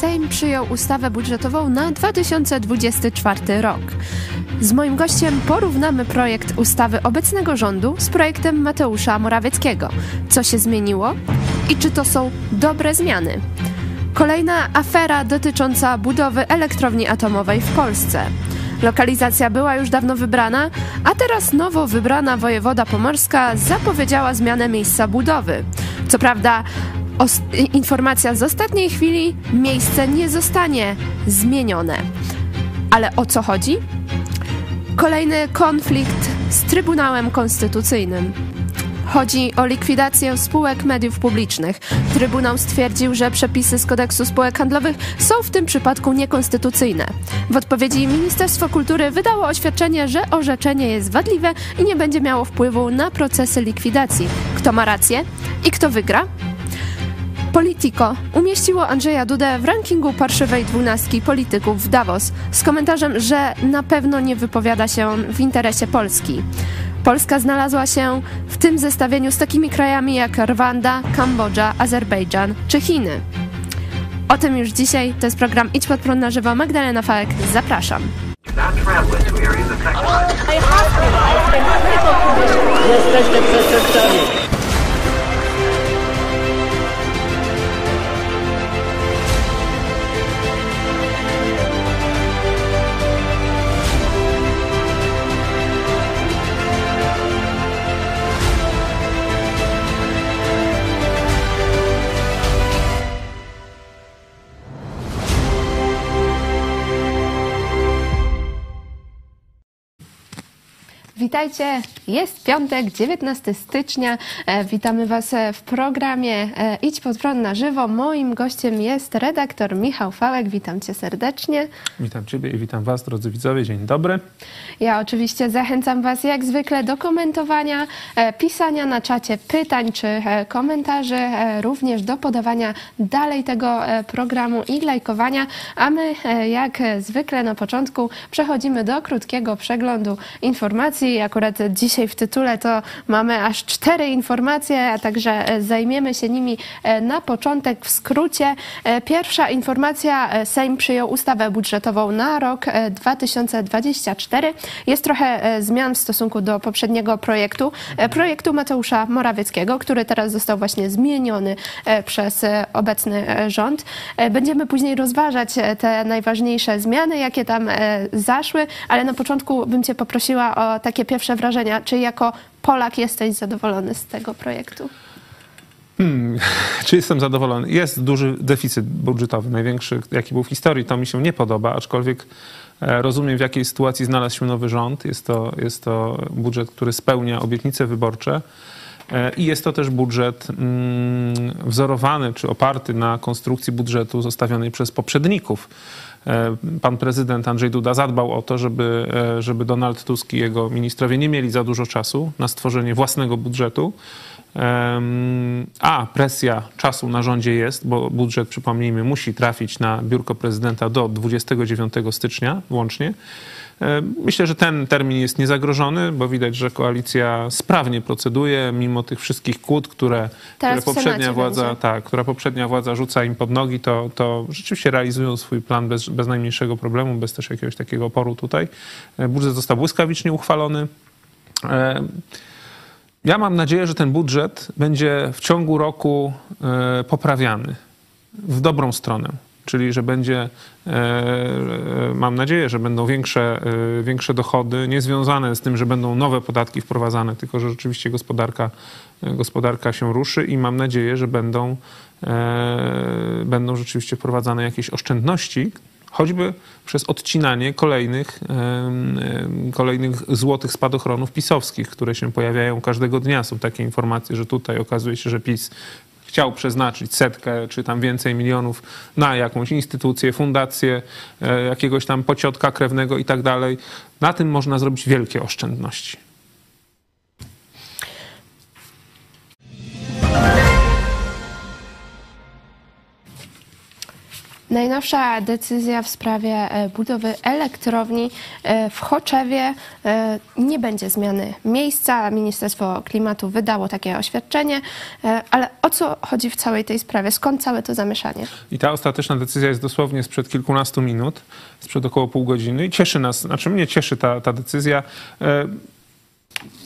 Sejm przyjął ustawę budżetową na 2024 rok. Z moim gościem porównamy projekt ustawy obecnego rządu z projektem Mateusza Morawieckiego. Co się zmieniło i czy to są dobre zmiany? Kolejna afera dotycząca budowy elektrowni atomowej w Polsce. Lokalizacja była już dawno wybrana, a teraz nowo wybrana wojewoda pomorska zapowiedziała zmianę miejsca budowy. Co prawda, informacja z ostatniej chwili: miejsce nie zostanie zmienione. Ale o co chodzi? Kolejny konflikt z Trybunałem Konstytucyjnym. Chodzi o likwidację spółek mediów publicznych. Trybunał stwierdził, że przepisy z kodeksu spółek handlowych są w tym przypadku niekonstytucyjne. W odpowiedzi Ministerstwo Kultury wydało oświadczenie, że orzeczenie jest wadliwe i nie będzie miało wpływu na procesy likwidacji. Kto ma rację i kto wygra? Politico umieściło Andrzeja Dudę w rankingu parszywej dwunastki polityków w Davos z komentarzem, że na pewno nie wypowiada się w interesie Polski. Polska znalazła się w tym zestawieniu z takimi krajami jak Rwanda, Kambodża, Azerbejdżan czy Chiny. O tym już dzisiaj. To jest program Idź pod prąd na żywo. Magdalena Fałek, zapraszam. Jesteście przestępcami. Witajcie, jest piątek, 19 stycznia. E, witamy Was e, w programie e, Idź pod prąd na żywo. Moim gościem jest redaktor Michał Fałek. Witam Cię serdecznie. Witam Ciebie i witam Was, drodzy widzowie. Dzień dobry. Ja oczywiście zachęcam Was jak zwykle do komentowania, pisania na czacie pytań czy komentarzy, również do podawania dalej tego programu i lajkowania. A my jak zwykle na początku przechodzimy do krótkiego przeglądu informacji informacji. Akurat dzisiaj w tytule to mamy aż cztery informacje, a także e, zajmiemy się nimi e, na początek w skrócie. E, pierwsza informacja, Sejm przyjął ustawę budżetową na rok 2024. Jest trochę zmian w stosunku do poprzedniego projektu, projektu Mateusza Morawieckiego, który teraz został właśnie zmieniony przez obecny rząd. Będziemy później rozważać te najważniejsze zmiany, jakie tam zaszły, ale na początku bym Cię poprosiła o takie takie pierwsze wrażenia? Czy jako Polak jesteś zadowolony z tego projektu? Hmm, czy jestem zadowolony? Jest duży deficyt budżetowy, największy, jaki był w historii. To mi się nie podoba, aczkolwiek e, rozumiem, w jakiej sytuacji znalazł się nowy rząd. Jest to, jest to budżet, który spełnia obietnice wyborcze. E, I jest to też budżet mm, wzorowany czy oparty na konstrukcji budżetu zostawionej przez poprzedników. E, pan prezydent Andrzej Duda zadbał o to, żeby, e, żeby Donald Tusk i jego ministrowie nie mieli za dużo czasu na stworzenie własnego budżetu. A presja czasu na rządzie jest, bo budżet, przypomnijmy, musi trafić na biurko prezydenta do 29 stycznia włącznie. E, myślę, że ten termin jest niezagrożony, bo widać, że koalicja sprawnie proceduje, mimo tych wszystkich kłód, które, które poprzednia władza, tak, która poprzednia władza rzuca im pod nogi, to, to rzeczywiście realizują swój plan bez, bez najmniejszego problemu, bez też jakiegoś takiego oporu tutaj. E, budżet został błyskawicznie uchwalony. E, ja mam nadzieję, że ten budżet będzie w ciągu roku poprawiany w dobrą stronę czyli że będzie, e, e, mam nadzieję, że będą większe, e, większe dochody, nie związane z tym, że będą nowe podatki wprowadzane, tylko że rzeczywiście gospodarka, gospodarka się ruszy i mam nadzieję, że będą, będą rzeczywiście wprowadzane jakieś oszczędności, choćby przez odcinanie kolejnych, kolejnych złotych spadochronów pisowskich, które się pojawiają każdego dnia. Są takie informacje, że tutaj okazuje się, że PiS chciał przeznaczyć setkę czy tam więcej milionów na jakąś instytucję, fundację, e, jakiegoś tam pociotka krewnego i tak dalej, na tym można zrobić wielkie oszczędności. Najnowsza decyzja w sprawie e, budowy elektrowni e, w Choczewie e, nie będzie zmiany miejsca. Ministerstwo Klimatu wydało takie oświadczenie, ale o co chodzi w całej tej sprawie? Skąd całe to zamieszanie? I ta ostateczna decyzja jest dosłownie sprzed kilkunastu minut, sprzed około pół godziny i cieszy nas, znaczy mnie cieszy ta, ta decyzja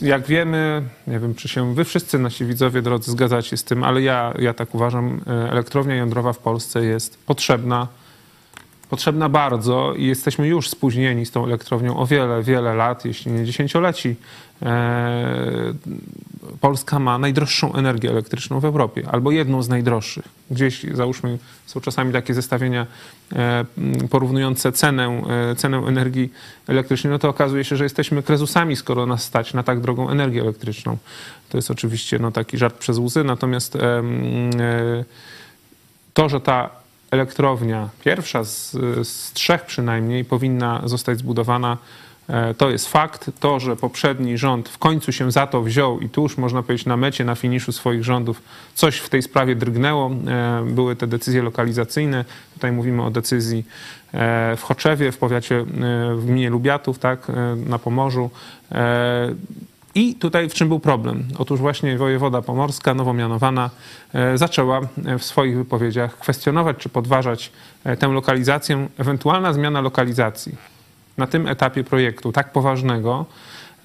jak wiemy, nie wiem, czy się wy wszyscy nasi widzowie drodzy zgadzacie z tym, ale ja, ja tak uważam, e, elektrownia jądrowa w Polsce jest potrzebna, potrzebna bardzo i jesteśmy już spóźnieni z tą elektrownią o wiele, wiele lat, jeśli nie dziesięcioleci. E, Polska ma najdroższą energię elektryczną w Europie, albo jedną z najdroższych. Gdzieś, załóżmy, są czasami takie zestawienia e, porównujące cenę, e, cenę energii elektrycznej, no to okazuje się, że jesteśmy krezusami, skoro nas stać na tak drogą energię elektryczną. To jest oczywiście no, taki żart przez łzy, natomiast to, że ta elektrownia, pierwsza z, z trzech przynajmniej, powinna zostać zbudowana E, to jest fakt. To, że poprzedni rząd w końcu się za to wziął i tuż, można powiedzieć, na mecie, na finiszu swoich rządów coś w tej sprawie drgnęło. E, były te decyzje lokalizacyjne. Tutaj mówimy o decyzji e, w Choczewie, w powiacie, w gminie Lubiatów, tak, na Pomorzu. I tutaj w czym był problem? Otóż właśnie wojewoda pomorska, nowo mianowana, zaczęła w swoich wypowiedziach kwestionować czy podważać tę lokalizację, ewentualna zmiana lokalizacji na tym etapie projektu tak poważnego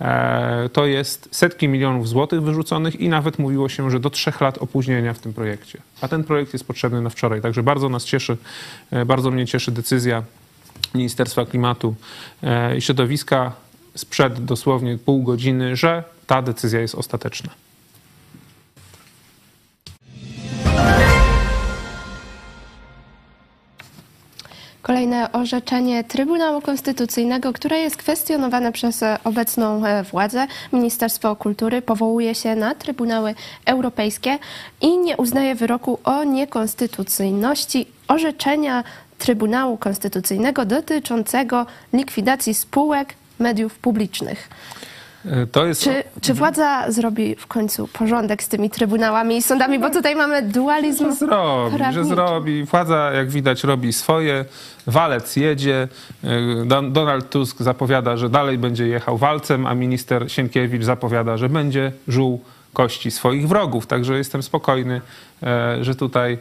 e, to jest setki milionów złotych wyrzuconych i nawet mówiło się, że do trzech lat opóźnienia w tym projekcie. A ten projekt jest potrzebny na wczoraj. Także bardzo nas cieszy, e, bardzo mnie cieszy decyzja Ministerstwa Klimatu e, i Środowiska sprzed dosłownie pół godziny, że ta decyzja jest ostateczna. Kolejne orzeczenie Trybunału Konstytucyjnego, które jest kwestionowane przez obecną e, władzę. Ministerstwo Kultury powołuje się na Trybunały Europejskie i nie uznaje wyroku o niekonstytucyjności orzeczenia Trybunału Konstytucyjnego dotyczącego likwidacji spółek mediów publicznych. E, jest... Czy, czy władza zrobi w końcu porządek z tymi trybunałami i sądami, bo tutaj mamy dualizm Że zrobi, że zrobi. Władza, jak widać, robi swoje. Walec jedzie. E, Donald Tusk zapowiada, że dalej będzie jechał walcem, a minister Sienkiewicz zapowiada, że będzie żuł kości swoich wrogów. Także jestem spokojny, e, że tutaj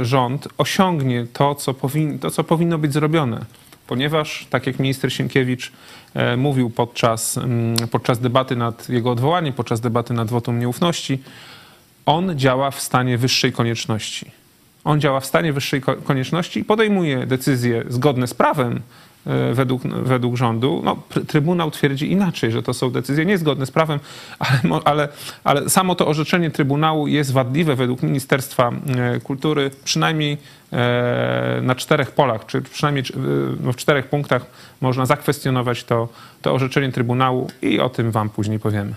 rząd osiągnie to, co, powin, to, co powinno być zrobione ponieważ, tak jak minister Sienkiewicz e, mówił podczas, mm, podczas debaty nad jego odwołaniem, podczas debaty nad wotum nieufności, on działa w stanie wyższej konieczności. On działa w stanie wyższej konieczności i podejmuje decyzje zgodne z prawem, według, według rządu. No, Trybunał twierdzi inaczej, że to są decyzje niezgodne z prawem, ale, ale, ale samo to orzeczenie Trybunału jest wadliwe według Ministerstwa e, Kultury, przynajmniej e, na czterech polach, czy przynajmniej no, w czterech punktach można zakwestionować to, to orzeczenie Trybunału i o tym wam później powiemy.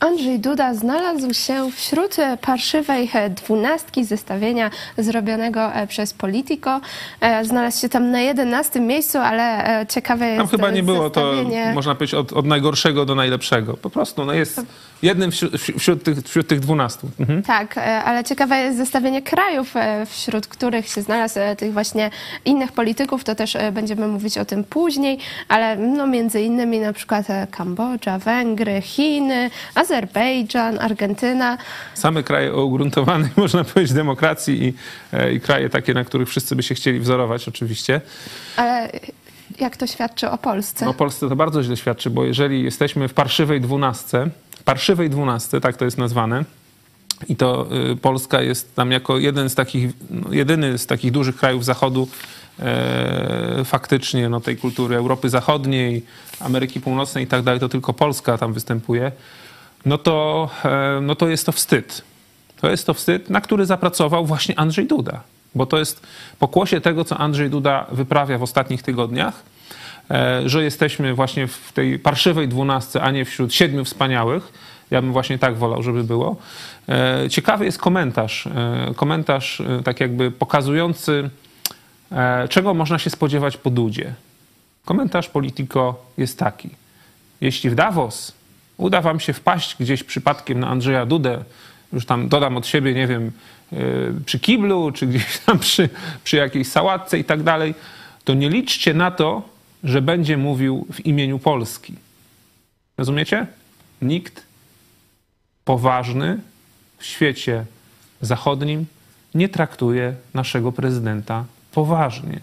Andrzej Duda znalazł się wśród parszywej dwunastki zestawienia zrobionego e, przez Politico. E, znalazł się tam na jedenastym miejscu, ale e, ciekawe jest Tam chyba nie było to, można powiedzieć, od, od najgorszego do najlepszego. Po prostu no jest jednym wśród, wśród, tych, wśród tych dwunastu. Mhm. Tak, ale ciekawe jest zestawienie krajów, wśród których się znalazł tych właśnie innych polityków. To też będziemy mówić o tym później, ale no między innymi na przykład Kambodża, Węgry, Chiny, Azerbejdżan, Argentyna. Same kraje o ugruntowanej, można powiedzieć, demokracji i, e, i kraje takie, na których wszyscy by się chcieli wzorować oczywiście. Ale jak to świadczy o Polsce? No Polsce to bardzo źle świadczy, bo jeżeli jesteśmy w parszywej dwunastce, parszywej dwunastce, tak to jest nazwane, i to y, Polska jest tam jako jeden z takich, no, jedyny z takich dużych krajów Zachodu e, faktycznie no, tej kultury Europy Zachodniej, Ameryki Północnej i tak dalej, to tylko Polska tam występuje no to, e, no to jest to wstyd. To jest to wstyd, na który zapracował właśnie Andrzej Duda. Bo to jest pokłosie tego, co Andrzej Duda wyprawia w ostatnich tygodniach, e, że jesteśmy właśnie w tej parszywej dwunastce, a nie wśród siedmiu wspaniałych. Ja bym właśnie tak wolał, żeby było. E, ciekawy jest komentarz. Komentarz tak jakby pokazujący, czego można się spodziewać po Dudzie. Komentarz Politico jest taki. Jeśli w Davos uda wam się wpaść gdzieś przypadkiem na Andrzeja Dudę, już tam dodam od siebie, nie wiem, yy, przy kiblu, czy gdzieś tam przy, przy jakiejś sałatce i tak dalej, to nie liczcie na to, że będzie mówił w imieniu Polski. Rozumiecie? Nikt poważny w świecie zachodnim nie traktuje naszego prezydenta poważnie.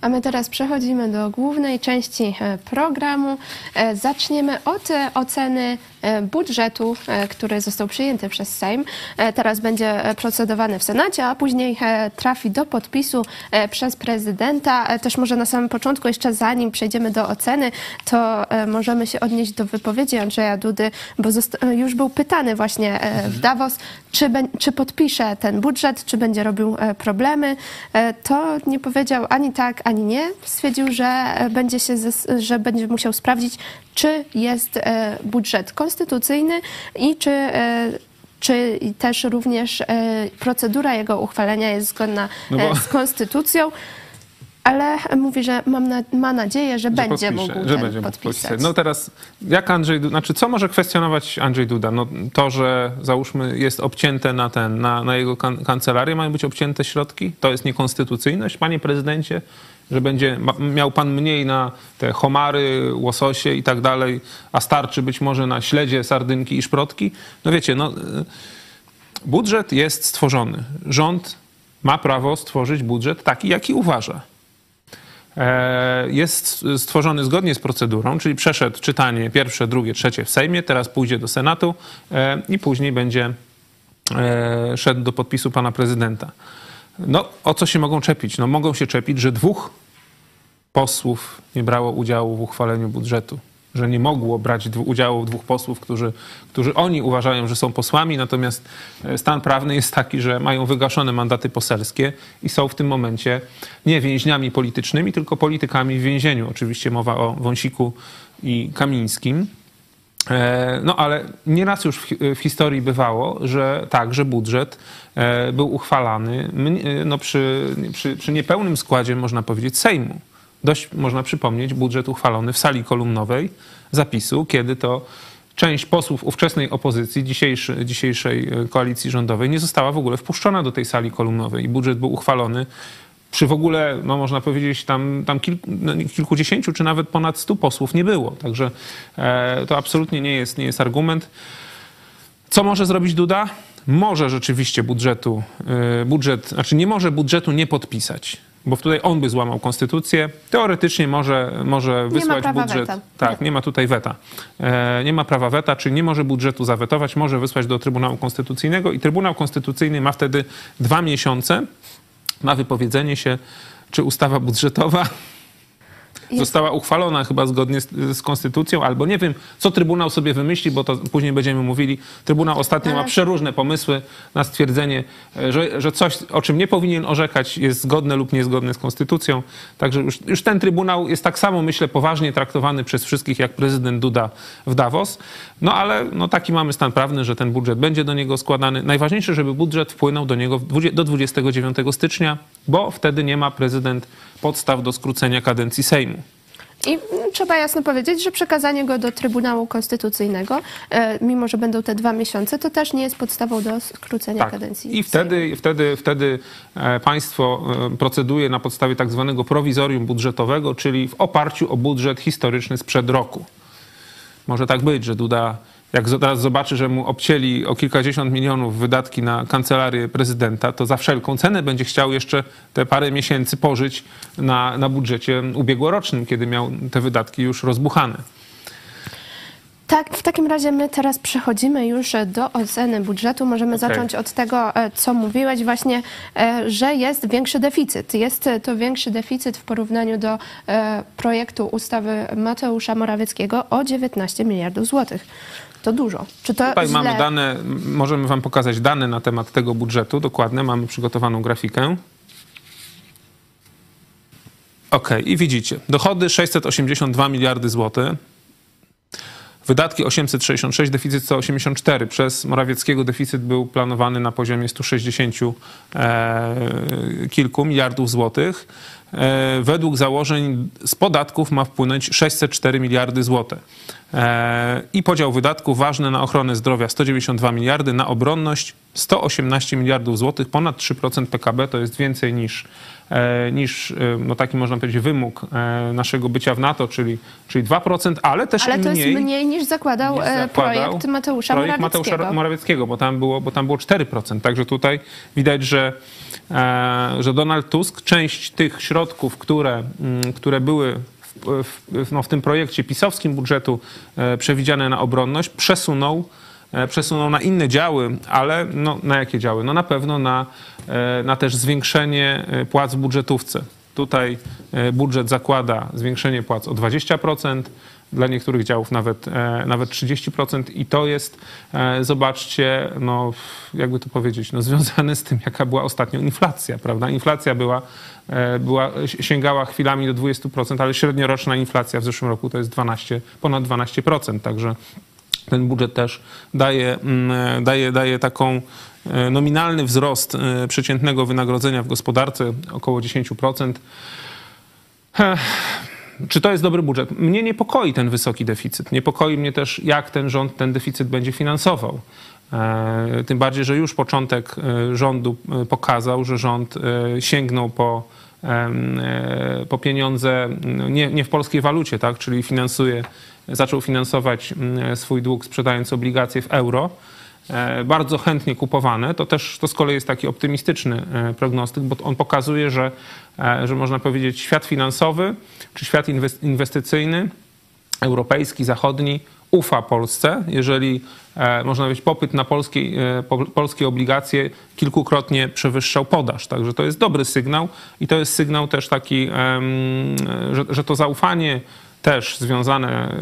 A my teraz przechodzimy do głównej części e, programu. E, Zaczniemy od e, oceny budżetu, e, który został przyjęty przez Sejm. E, Teraz będzie e, procedowany w Senacie, a później e, trafi do podpisu e, przez prezydenta. E, Też może na samym początku, jeszcze zanim przejdziemy do oceny, to e, możemy się odnieść do wypowiedzi Andrzeja Dudy, bo e, już był pytany właśnie e, w Davos, czy, czy podpisze ten budżet, czy będzie robił e, problemy. E, To nie powiedział ani tak, ani nie. Stwierdził, że e, będzie, się że będzie musiał sprawdzić, czy jest e, budżet konstytucyjny i czy e, czy też również e, procedura jego uchwalenia jest zgodna No bo- z konstytucją, ale mówi, że mam na, ma nadzieję, że, że będzie podpisze, mógł że będzie podpisać. podpisać. No teraz, jak Andrzej znaczy co może kwestionować Andrzej Duda? No to, że załóżmy jest obcięte na ten, na, na jego kan kancelarię, mają być obcięte środki? To jest niekonstytucyjność, panie prezydencie? Że będzie miał pan mniej na te homary, łososie i tak dalej, a starczy być może na śledzie, sardynki i szprotki? No wiecie, no... y, Budżet jest stworzony. Rząd ma prawo stworzyć budżet taki, jaki uważa. E, Jest stworzony zgodnie z procedurą, czyli przeszedł czytanie pierwsze, drugie, trzecie w Sejmie, teraz pójdzie do Senatu e, i później będzie e, szedł do podpisu pana prezydenta. No, o co się mogą czepić? No, mogą się czepić, że dwóch posłów nie brało udziału w uchwaleniu budżetu. Że nie mogło brać udziału dwóch posłów, którzy, którzy oni uważają, że są posłami, natomiast e, stan prawny jest taki, że mają wygaszone mandaty poselskie i są w tym momencie nie więźniami politycznymi, tylko politykami w więzieniu. Oczywiście mowa o Wąsiku i Kamińskim. E, No ale nieraz już w, hi- w historii bywało, że tak, że budżet e, był uchwalany no przy, przy, przy niepełnym składzie, można powiedzieć, Sejmu. Dość można przypomnieć budżet uchwalony w sali kolumnowej zapisu, kiedy to część posłów ówczesnej opozycji, dzisiejszy, dzisiejszej e, koalicji rządowej, nie została w ogóle wpuszczona do tej sali kolumnowej i budżet był uchwalony przy w ogóle, no można powiedzieć, tam, tam kilku, no kilkudziesięciu czy nawet ponad stu posłów nie było. Także e, to absolutnie nie jest, nie jest argument. Co może zrobić Duda? Może rzeczywiście budżetu, y, budżet, znaczy nie może budżetu nie podpisać, bo tutaj on by złamał konstytucję. Teoretycznie może, może wysłać budżet. weta. Tak, nie ma tutaj weta. E, Nie ma prawa weta, czyli nie może budżetu zawetować, może wysłać do Trybunału Konstytucyjnego i Trybunał Konstytucyjny ma wtedy dwa miesiące na wypowiedzenie się, czy ustawa budżetowa została uchwalona chyba zgodnie z, z konstytucją, albo nie wiem, co Trybunał sobie wymyśli, bo to później będziemy mówili. Trybunał ostatnio ma przeróżne pomysły na stwierdzenie, e, że, że coś, o czym nie powinien orzekać, jest zgodne lub niezgodne z konstytucją. Także już, już ten Trybunał jest tak samo, myślę, poważnie traktowany przez wszystkich, jak prezydent Duda w Davos. No ale no, taki mamy stan prawny, że ten budżet będzie do niego składany. Najważniejsze, żeby budżet wpłynął do niego do 29 stycznia, bo wtedy nie ma prezydent podstaw do skrócenia kadencji Sejmu. I mm, trzeba jasno powiedzieć, że przekazanie go do Trybunału Konstytucyjnego, e, mimo że będą te dwa miesiące, to też nie jest podstawą do skrócenia kadencji. Tak. I wtedy, wtedy, wtedy e, państwo e, proceduje na podstawie tak zwanego prowizorium budżetowego, czyli w oparciu o budżet historyczny sprzed roku. Może tak być, że Duda, jak teraz zobaczy, że mu obcięli o kilkadziesiąt milionów wydatki na kancelarię prezydenta, to za wszelką cenę będzie chciał jeszcze te parę miesięcy pożyć na, na budżecie ubiegłorocznym, kiedy miał te wydatki już rozbuchane. Tak, w takim razie my teraz przechodzimy już do oceny budżetu. Możemy Okej. zacząć od tego, e, co mówiłeś właśnie, e, że jest większy deficyt. Jest e, to większy deficyt w porównaniu do e, projektu ustawy Mateusza Morawieckiego o 19 miliardów złotych. To dużo. Czy to Tutaj źle? mamy dane, możemy wam pokazać dane na temat tego budżetu, dokładne, mamy przygotowaną grafikę. Okej, i widzicie, dochody 682 miliardy złotych, wydatki 866, deficyt 184. Przez Morawieckiego deficyt był planowany na poziomie 160 e, kilku miliardów złotych. E, według założeń z podatków ma wpłynąć 604 miliardy złotych. E, I podział wydatków ważny na ochronę zdrowia 192 miliardy, na obronność 118 miliardów złotych, ponad 3% PKB to jest więcej niż, niż e, no taki można powiedzieć wymóg e, naszego bycia w NATO, czyli, czyli 2%, ale też Ale to mniej jest mniej niż zakładał, niż e, zakładał projekt Mateusza projekt Morawieckiego. Mateusza Morawieckiego, bo tam było, bo tam było 4%. Także tutaj widać, że, e, że Donald Tusk część tych środków, które, mm, które były w, w, no, w tym projekcie pisowskim budżetu e, przewidziane na obronność, przesunął e, przesunął na inne działy, ale no, na jakie działy? No na pewno na, e, na też zwiększenie e, płac w budżetówce. Tutaj e, budżet zakłada zwiększenie płac o 20%, dla niektórych działów nawet, e, nawet 30% i to jest, e, zobaczcie, no jakby to powiedzieć, no związane z tym, jaka była ostatnio inflacja, prawda? Inflacja była, e, była, sięgała chwilami do 20%, ale średnioroczna inflacja w zeszłym roku to jest 12, ponad 12%, także ten budżet też daje, mm, daje, daje taką e, nominalny wzrost e, przeciętnego wynagrodzenia w gospodarce około 10%. Ech, Czy to jest dobry budżet? Mnie niepokoi ten wysoki deficyt. Niepokoi mnie też, jak ten rząd ten deficyt będzie finansował. E, Tym bardziej, że już początek e, rządu e, pokazał, że rząd e, sięgnął po, e, po pieniądze no, nie, nie w polskiej walucie, tak? czyli finansuje, zaczął finansować mm, swój dług sprzedając obligacje w euro e, bardzo chętnie kupowane. To też to z kolei jest taki optymistyczny e, prognostyk, bo on pokazuje, że, e, że można powiedzieć świat finansowy czy świat inwes- inwestycyjny, europejski, zachodni ufa Polsce, jeżeli można powiedzieć popyt na polskie, po, polskie obligacje kilkukrotnie przewyższał podaż. Także to jest dobry sygnał i to jest sygnał też taki, że, że to zaufanie też związane,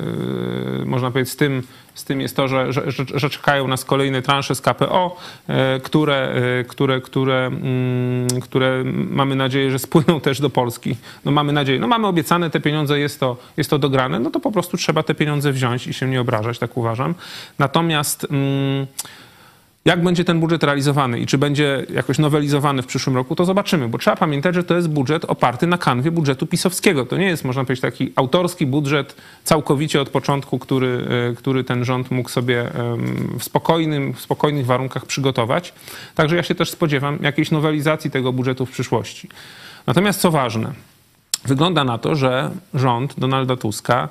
e, można powiedzieć, z tym, z tym jest to, że, że, że, czekają nas kolejne transze z KPO, e, które, e, które, które, mm, które mamy nadzieję, że spłyną też do Polski. No mamy nadzieję, no mamy obiecane te pieniądze, jest to, jest to dograne, no to po prostu trzeba te pieniądze wziąć i się nie obrażać, tak uważam. Natomiast... Mm, jak będzie ten budżet realizowany i czy będzie jakoś nowelizowany w przyszłym roku, to zobaczymy, bo trzeba pamiętać, że to jest budżet oparty na kanwie budżetu pisowskiego. To nie jest, można powiedzieć, taki autorski budżet całkowicie od początku, który, e, który ten rząd mógł sobie w, spokojnym, w spokojnych warunkach przygotować. Także ja się też spodziewam jakiejś nowelizacji tego budżetu w przyszłości. Natomiast co ważne, wygląda na to, że rząd Donalda Tuska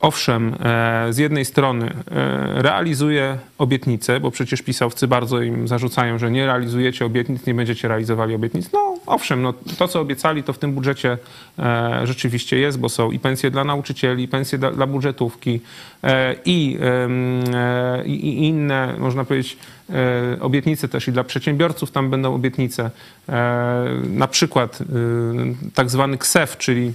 owszem, e, z jednej strony e, realizuje obietnice, bo przecież pisowcy bardzo im zarzucają, że nie realizujecie obietnic, nie będziecie realizowali obietnic. No owszem, no, to co obiecali, to w tym budżecie e, rzeczywiście jest, bo są i pensje dla nauczycieli, i pensje dla, budżetówki i, i, inne, można powiedzieć, obietnice też i dla przedsiębiorców tam będą obietnice. Na przykład e, tak zwany KSEF, czyli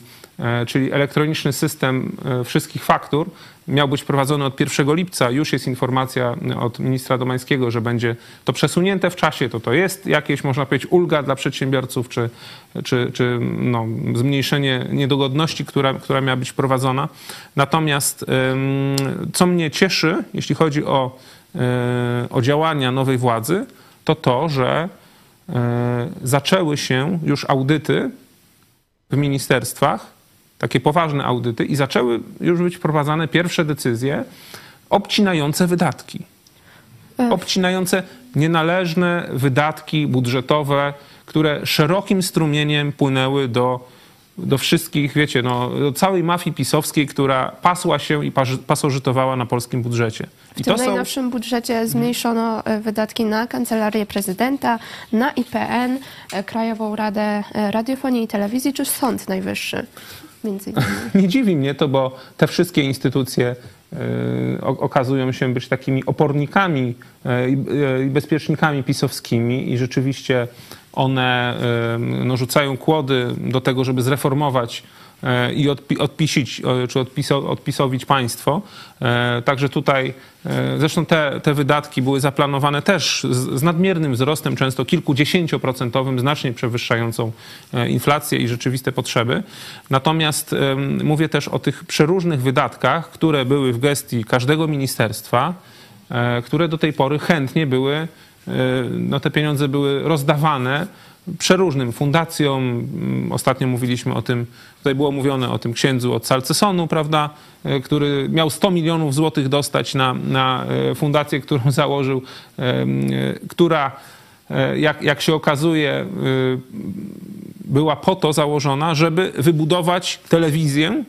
czyli elektroniczny system e, wszystkich faktur, miał być prowadzony od 1 lipca. Już jest informacja od ministra Domańskiego, że będzie to przesunięte w czasie. To to jest jakieś, można powiedzieć, ulga dla przedsiębiorców, czy, czy, czy no, zmniejszenie niedogodności, która, która miała być prowadzona. Natomiast co mnie cieszy, jeśli chodzi o, e, o działania nowej władzy, to to, że e, zaczęły się już audyty w ministerstwach, takie poważne audyty i zaczęły już być wprowadzane pierwsze decyzje obcinające wydatki. Obcinające nienależne wydatki budżetowe, które szerokim strumieniem płynęły do, do wszystkich, wiecie, no, do całej mafii pisowskiej, która pasła się i pasożytowała na polskim budżecie. I W tym najnowszym budżecie zmniejszono e, wydatki na Kancelarię Prezydenta, na IPN, e, Krajową Radę e, Radiofonii i Telewizji czy Sąd Najwyższy. Między innymi. Nie dziwi mnie to, bo te wszystkie instytucje o- okazują się być takimi opornikami i y, i bezpiecznikami pisowskimi i rzeczywiście one no, rzucają kłody do tego, żeby zreformować e, i odpi odpisić, czy odpiso odpisowić państwo. E, także tutaj zresztą te, te wydatki były zaplanowane też z, z nadmiernym wzrostem, często kilkudziesięcioprocentowym, znacznie przewyższającą inflację i rzeczywiste potrzeby. Natomiast mówię też o tych przeróżnych wydatkach, które były w gestii każdego ministerstwa, które do tej pory chętnie były, no te pieniądze były rozdawane przeróżnym fundacjom. Mm, ostatnio mówiliśmy o tym, tutaj było mówione o tym księdzu od Salcesonu, prawda, e, który miał 100 milionów złotych dostać na, na e, fundację, którą założył, e, która jak, jak się okazuje, była po to założona, żeby wybudować telewizję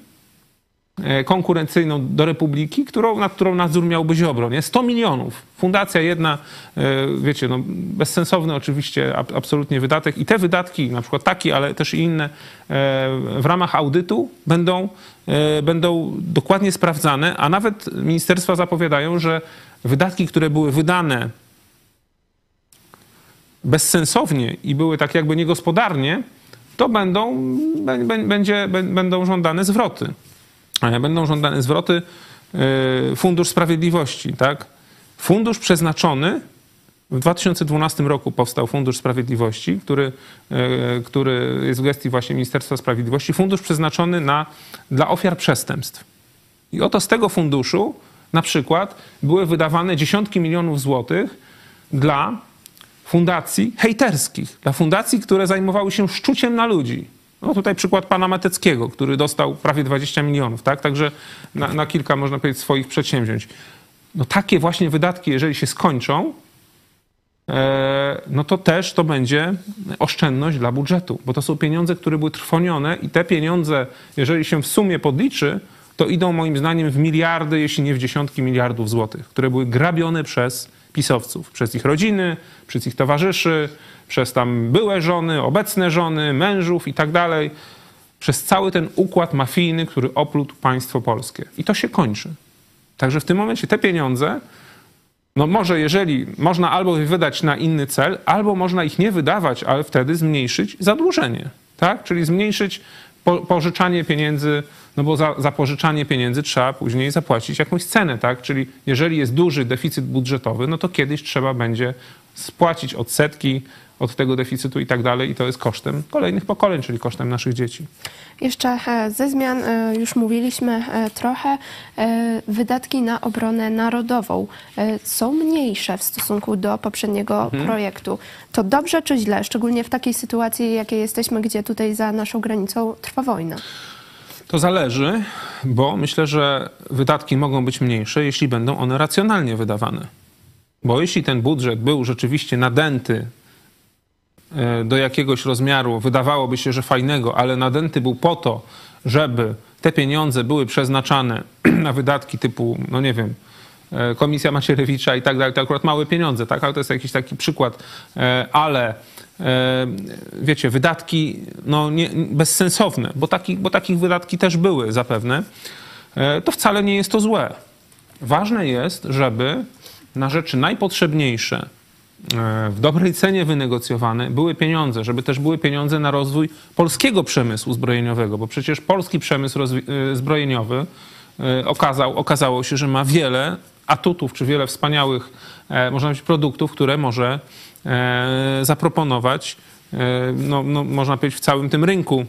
konkurencyjną do Republiki, którą, nad którą nadzór miałby Ziobro. Nie? 100 milionów. Fundacja jedna, e, wiecie, no, bezsensowny oczywiście absolutnie wydatek i te wydatki, na przykład taki, ale też i inne, e, w ramach audytu będą, będą dokładnie sprawdzane, a nawet ministerstwa zapowiadają, że wydatki, które były wydane bezsensownie i były tak jakby niegospodarnie, to będą, będzie, będą żądane zwroty będą żądane zwroty. E, Fundusz Sprawiedliwości, tak? Fundusz przeznaczony w 2012 roku powstał Fundusz Sprawiedliwości, który, e, który jest w gestii właśnie Ministerstwa Sprawiedliwości. Fundusz przeznaczony na, dla ofiar przestępstw. I oto z tego funduszu na przykład były wydawane dziesiątki milionów złotych dla fundacji hejterskich, dla fundacji, które zajmowały się szczuciem na ludzi. No tutaj przykład pana Mateckiego, który dostał prawie 20 milionów, tak? Także na, na kilka, można powiedzieć, swoich przedsięwzięć. No takie właśnie wydatki, jeżeli się skończą, e, no to też to będzie oszczędność dla budżetu, bo to są pieniądze, które były trwonione i te pieniądze, jeżeli się w sumie podliczy, to idą moim zdaniem w miliardy, jeśli nie w dziesiątki miliardów złotych, które były grabione przez pisowców, przez ich rodziny, przez ich towarzyszy, przez tam byłe żony, obecne żony, mężów i tak dalej, przez cały ten układ mafijny, który oplótł państwo polskie. I to się kończy. Także w tym momencie te pieniądze, no może jeżeli można albo wydać na inny cel, albo można ich nie wydawać, ale wtedy zmniejszyć zadłużenie, tak? Czyli zmniejszyć po, pożyczanie pieniędzy, no bo za, za pożyczanie pieniędzy trzeba później zapłacić jakąś cenę, tak? Czyli jeżeli jest duży deficyt budżetowy, no to kiedyś trzeba będzie spłacić odsetki, od tego deficytu i tak dalej, i to jest kosztem kolejnych pokoleń, czyli kosztem naszych dzieci. Jeszcze e, ze zmian e, już mówiliśmy e, trochę. Wydatki na obronę narodową są mniejsze w stosunku do poprzedniego mhm. projektu. To dobrze czy źle, szczególnie w takiej sytuacji, jakiej jesteśmy, gdzie tutaj za naszą granicą trwa wojna? To zależy, bo myślę, że wydatki mogą być mniejsze, jeśli będą one racjonalnie wydawane. Bo jeśli ten budżet był rzeczywiście nadęty E, do jakiegoś rozmiaru wydawałoby się, że fajnego, ale nadęty był po to, żeby te pieniądze były przeznaczane na wydatki typu, no nie wiem, e, Komisja Macierewicza i tak dalej, to akurat małe pieniądze, tak? Ale to jest jakiś taki przykład. E, ale wiecie, wydatki no, nie, bezsensowne, bo, taki, bo takich wydatki też były zapewne, to wcale nie jest to złe. Ważne jest, żeby na rzeczy najpotrzebniejsze E, w dobrej cenie wynegocjowane były pieniądze, żeby też były pieniądze na rozwój polskiego przemysłu zbrojeniowego, bo przecież polski przemysł e, zbrojeniowy e, okazał, okazało się, że ma wiele atutów, czy wiele wspaniałych, można powiedzieć, produktów, które może zaproponować, no, no, można powiedzieć, w całym tym rynku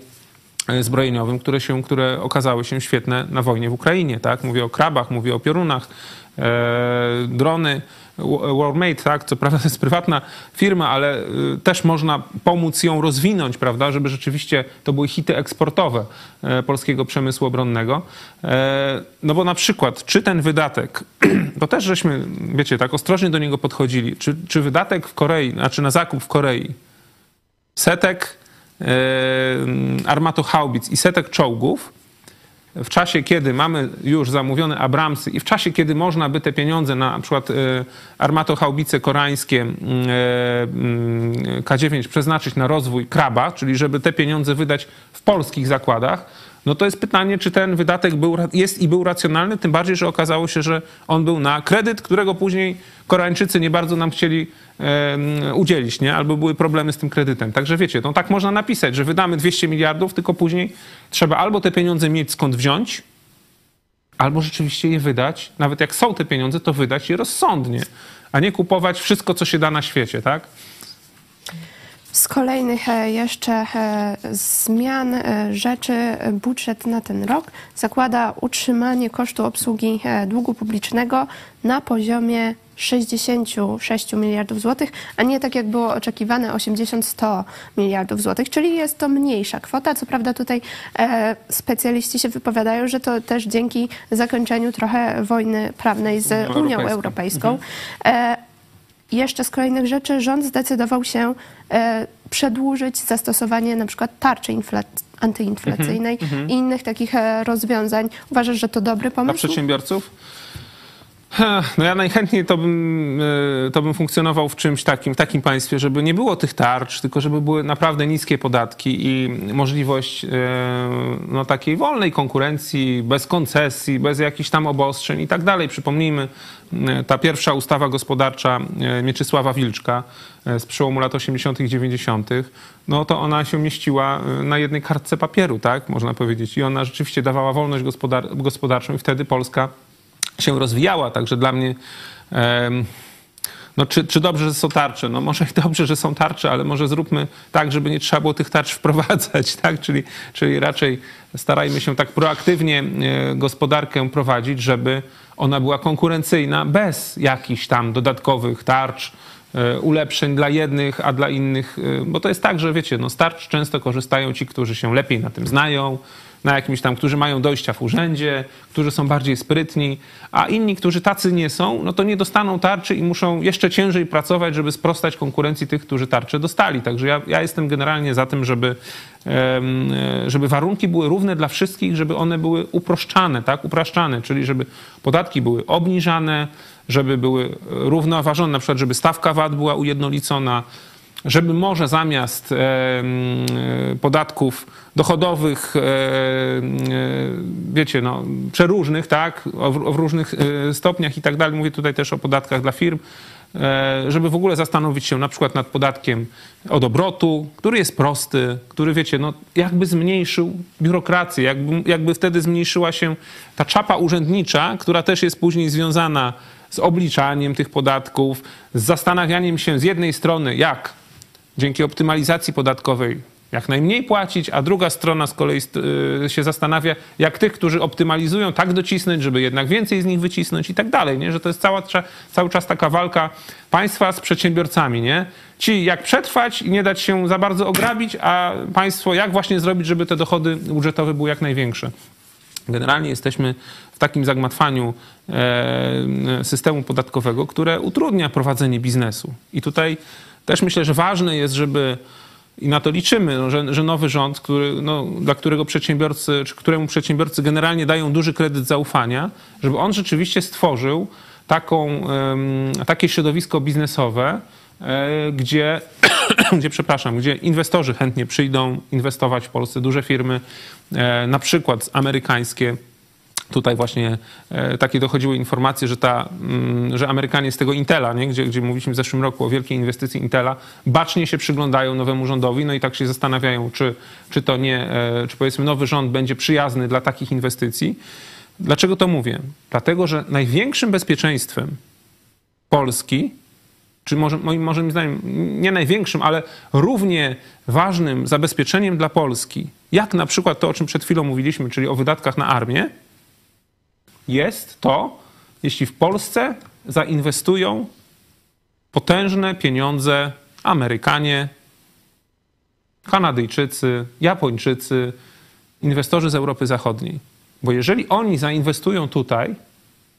zbrojeniowym, które, się, które okazały się świetne na wojnie w Ukrainie. Tak? Mówię o krabach, mówię o piorunach, drony, WarMate, tak, co prawda to jest prywatna firma, ale y, też można pomóc ją rozwinąć, prawda, żeby rzeczywiście to były hity eksportowe e, polskiego przemysłu obronnego. E, no bo na przykład, czy ten wydatek, to też żeśmy, wiecie, tak ostrożnie do niego podchodzili, czy, czy wydatek w Korei, znaczy na zakup w Korei setek e, armatohaubic i setek czołgów w czasie, kiedy mamy już zamówione Abramsy i w czasie, kiedy można by te pieniądze na, przykład e, armatochaubice koreańskie e, mm, K9 przeznaczyć na rozwój kraba, czyli żeby te pieniądze wydać w polskich zakładach, no to jest pytanie, czy ten wydatek był, jest i był racjonalny, tym bardziej, że okazało się, że on był na kredyt, którego później Koreańczycy nie bardzo nam chcieli udzielić, nie? albo były problemy z tym kredytem. Także wiecie, no tak można napisać, że wydamy 200 miliardów, tylko później trzeba albo te pieniądze mieć skąd wziąć, albo rzeczywiście je wydać, nawet jak są te pieniądze, to wydać je rozsądnie, a nie kupować wszystko, co się da na świecie, tak? Z kolejnych e, jeszcze e, zmian e, rzeczy budżet na ten rok zakłada utrzymanie kosztu obsługi długu publicznego na poziomie 66 miliardów złotych, a nie tak jak było oczekiwane 80-100 miliardów złotych, czyli jest to mniejsza kwota. Co prawda tutaj specjaliści się wypowiadają, że to też dzięki zakończeniu trochę wojny prawnej z Unią Europejską. Mhm jeszcze z kolejnych rzeczy rząd zdecydował się e, przedłużyć zastosowanie na przykład tarczy antyinflacyjnej mm -hmm. i innych takich e, rozwiązań. Uważasz, że to dobry pomysł? Dla przedsiębiorców? No ja najchętniej to bym, e, to bym funkcjonował w czymś takim, w takim państwie, żeby nie było tych tarcz, tylko żeby były naprawdę niskie podatki i możliwość e, no, takiej wolnej konkurencji, bez koncesji, bez jakichś tam obostrzeń i tak dalej. Przypomnijmy, e, ta pierwsza ustawa gospodarcza Mieczysława Wilczka z przełomu lat 80. i 90., no to ona się mieściła na jednej kartce papieru, tak, można powiedzieć. I ona rzeczywiście dawała wolność gospodar gospodarczą i wtedy Polska się rozwijała. Także dla mnie. No, czy, czy dobrze, że są tarcze? No może i dobrze, że są tarcze, ale może zróbmy tak, żeby nie trzeba było tych tarcz wprowadzać, tak? Czyli, czyli raczej starajmy się tak proaktywnie e, gospodarkę prowadzić, żeby ona była konkurencyjna bez jakichś tam dodatkowych tarcz, e, ulepszeń dla jednych, a dla innych, e, bo to jest tak, że wiecie, no z tarcz często korzystają ci, którzy się lepiej na tym znają, na jakimś tam, którzy mają dojścia w urzędzie, którzy są bardziej sprytni, a inni, którzy tacy nie są, no to nie dostaną tarczy i muszą jeszcze ciężej pracować, żeby sprostać konkurencji tych, którzy tarcze dostali. Także ja, ja jestem generalnie za tym, żeby, żeby warunki były równe dla wszystkich, żeby one były uproszczane, tak, upraszczane, czyli żeby podatki były obniżane, żeby były równoważone, na przykład żeby stawka VAT była ujednolicona, żeby może zamiast podatków dochodowych, wiecie, no, przeróżnych, tak, w różnych e, stopniach i tak dalej, mówię tutaj też o podatkach dla firm, e, żeby w ogóle zastanowić się na przykład nad podatkiem od obrotu, który jest prosty, który wiecie, no jakby zmniejszył biurokrację, jakby, jakby wtedy zmniejszyła się ta czapa urzędnicza, która też jest później związana z obliczaniem tych podatków, z zastanawianiem się z jednej strony, jak dzięki optymalizacji podatkowej jak najmniej płacić, a druga strona z kolei y, się zastanawia, jak tych, którzy optymalizują, tak docisnąć, żeby jednak więcej z nich wycisnąć i tak dalej, nie? że to jest cała, cały czas taka walka państwa z przedsiębiorcami. Nie? Ci jak przetrwać i nie dać się za bardzo ograbić, a państwo jak właśnie zrobić, żeby te dochody budżetowe były jak największe. Generalnie jesteśmy w takim zagmatwaniu e, systemu podatkowego, które utrudnia prowadzenie biznesu. I tutaj też myślę, że ważne jest, żeby i na to liczymy, no, że, że, nowy rząd, który, no, dla którego przedsiębiorcy, czy któremu przedsiębiorcy generalnie dają duży kredyt zaufania, żeby on rzeczywiście stworzył taką, takie środowisko biznesowe, e, gdzie, gdzie, przepraszam, gdzie inwestorzy chętnie przyjdą inwestować w Polsce, duże firmy, e, na przykład amerykańskie, Tutaj właśnie e, takie dochodziły informacje, że, ta, mm, że Amerykanie z tego Intela, nie? Gdzie, gdzie mówiliśmy w zeszłym roku o wielkiej inwestycji Intela, bacznie się przyglądają nowemu rządowi, no i tak się zastanawiają, czy, czy to nie, e, czy powiedzmy nowy rząd będzie przyjazny dla takich inwestycji. Dlaczego to mówię? Dlatego, że największym bezpieczeństwem Polski, czy może moim, moim zdaniem nie największym, ale równie ważnym zabezpieczeniem dla Polski, jak na przykład to, o czym przed chwilą mówiliśmy, czyli o wydatkach na armię, jest to, jeśli w Polsce zainwestują potężne pieniądze Amerykanie, Kanadyjczycy, Japończycy, inwestorzy z Europy Zachodniej. Bo jeżeli oni zainwestują tutaj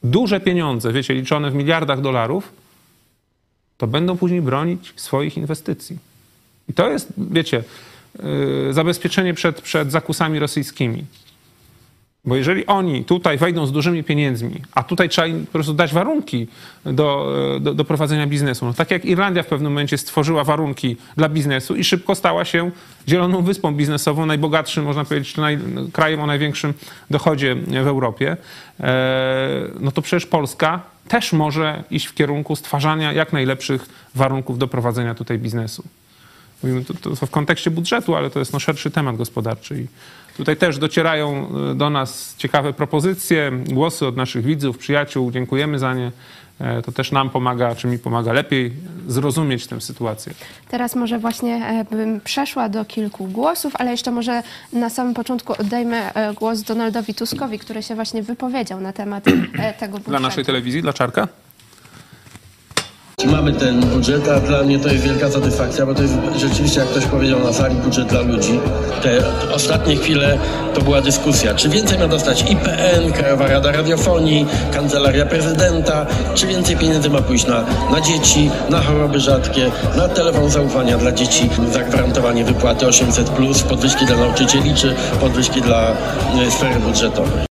duże pieniądze, wiecie, liczone w miliardach dolarów, to będą później bronić swoich inwestycji. I to jest, wiecie, yy, zabezpieczenie przed, przed zakusami rosyjskimi. Bo jeżeli oni tutaj wejdą z dużymi pieniędzmi, a tutaj trzeba im po prostu dać warunki do, do, do, prowadzenia biznesu. No, tak jak Irlandia w pewnym momencie stworzyła warunki dla biznesu i szybko stała się zieloną wyspą biznesową, najbogatszym, można powiedzieć, naj, krajem o największym dochodzie w Europie, e, no to przecież Polska też może iść w kierunku stwarzania jak najlepszych warunków do prowadzenia tutaj biznesu. Mówimy to, to w kontekście budżetu, ale to jest no, szerszy temat gospodarczy. I tutaj też docierają e, do nas ciekawe propozycje, głosy od naszych widzów, przyjaciół. Dziękujemy za nie. E, to też nam pomaga, czy mi pomaga lepiej zrozumieć tę sytuację. Teraz może właśnie e, bym przeszła do kilku głosów, ale jeszcze może na samym początku oddajmy głos Donaldowi Tuskowi, który się właśnie wypowiedział na temat tego budżetu. Dla naszej telewizji, dla Czarka? Mamy ten budżet, a dla mnie to jest wielka satysfakcja, bo to jest rzeczywiście, jak ktoś powiedział na sali, budżet dla ludzi. Te ostatnie chwile to była dyskusja, czy więcej ma dostać IPN, Krajowa Rada Radiofonii, Kancelaria Prezydenta, czy więcej pieniędzy ma pójść na, na dzieci, na choroby rzadkie, na telefon zaufania dla dzieci, zagwarantowanie wypłaty 800+, podwyżki dla nauczycieli, czy podwyżki dla y, sfery budżetowej.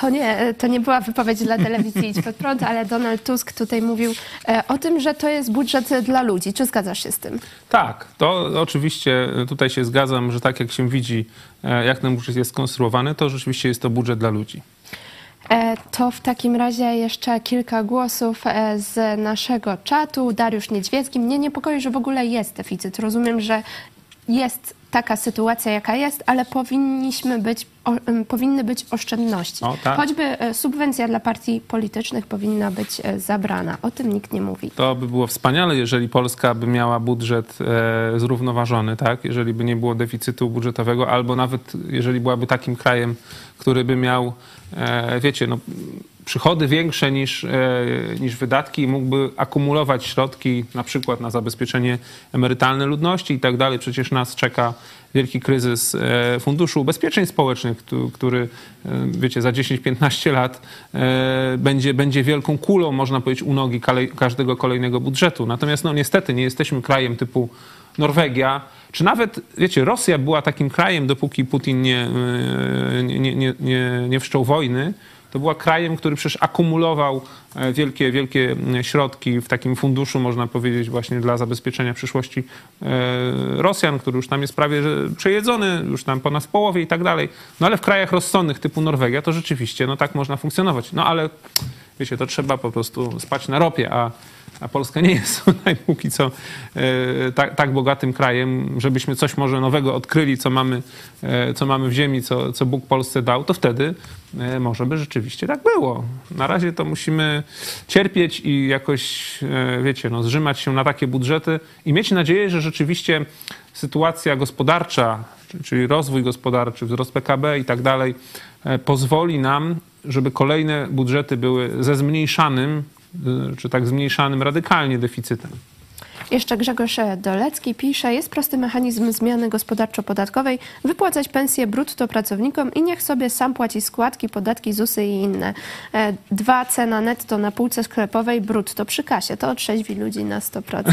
To nie, to nie była wypowiedź dla telewizji Idź Pod Prąd, ale Donald Tusk tutaj mówił e, o tym, że to jest budżet dla ludzi. Czy zgadzasz się z tym? Tak, to oczywiście tutaj się zgadzam, że tak jak się widzi, e, jak ten budżet jest skonstruowany, to rzeczywiście jest to budżet dla ludzi. E, to w takim razie jeszcze kilka głosów z naszego czatu. Dariusz Niedźwiecki. Mnie niepokoi, że w ogóle jest deficyt. Rozumiem, że jest taka sytuacja, jaka jest, ale powinniśmy być, o, powinny być oszczędności. O, tak. Choćby e, subwencja dla partii politycznych powinna być e, zabrana. O tym nikt nie mówi. To by było wspaniale, jeżeli Polska by miała budżet e, zrównoważony, tak? jeżeli by nie było deficytu budżetowego, albo nawet jeżeli byłaby takim krajem, który by miał, e, wiecie, no, przychody większe niż, e, niż wydatki i mógłby akumulować środki na przykład na zabezpieczenie emerytalne ludności i tak dalej. Przecież nas czeka wielki kryzys e, Funduszu Ubezpieczeń Społecznych, który, e, wiecie, za 10-15 lat będzie, będzie wielką kulą, można powiedzieć, u nogi każdego kolejnego budżetu. Natomiast no niestety nie jesteśmy krajem typu Norwegia, czy nawet, wiecie, Rosja była takim krajem, dopóki Putin nie, nie, nie, nie, nie wszczął wojny, to była krajem, który przecież akumulował e, wielkie, wielkie środki w takim funduszu, można powiedzieć, właśnie dla zabezpieczenia przyszłości e, Rosjan, który już tam jest prawie przejedzony, już tam ponad w połowie i tak dalej. No ale w krajach rozsądnych typu Norwegia to rzeczywiście, no tak można funkcjonować. No ale wiecie, to trzeba po prostu spać na ropie, a a Polska nie jest tutaj póki co tak, tak, bogatym krajem, żebyśmy coś może nowego odkryli, co mamy, e, co mamy w ziemi, co, co Bóg Polsce dał, to wtedy e, może by rzeczywiście tak było. Na razie to musimy cierpieć i jakoś, wiecie, no, zrzymać się na takie budżety i mieć nadzieję, że rzeczywiście sytuacja gospodarcza, czyli rozwój gospodarczy, wzrost PKB i tak dalej, pozwoli nam, żeby kolejne budżety były ze zmniejszanym czy tak zmniejszanym radykalnie deficytem. Jeszcze Grzegorz Dolecki pisze, jest prosty mechanizm zmiany gospodarczo-podatkowej, wypłacać pensje brutto pracownikom i niech sobie sam płaci składki, podatki, ZUSy i inne. E, dwa, cena netto na półce sklepowej brutto przy kasie. To otrzeźwi ludzi na 100%.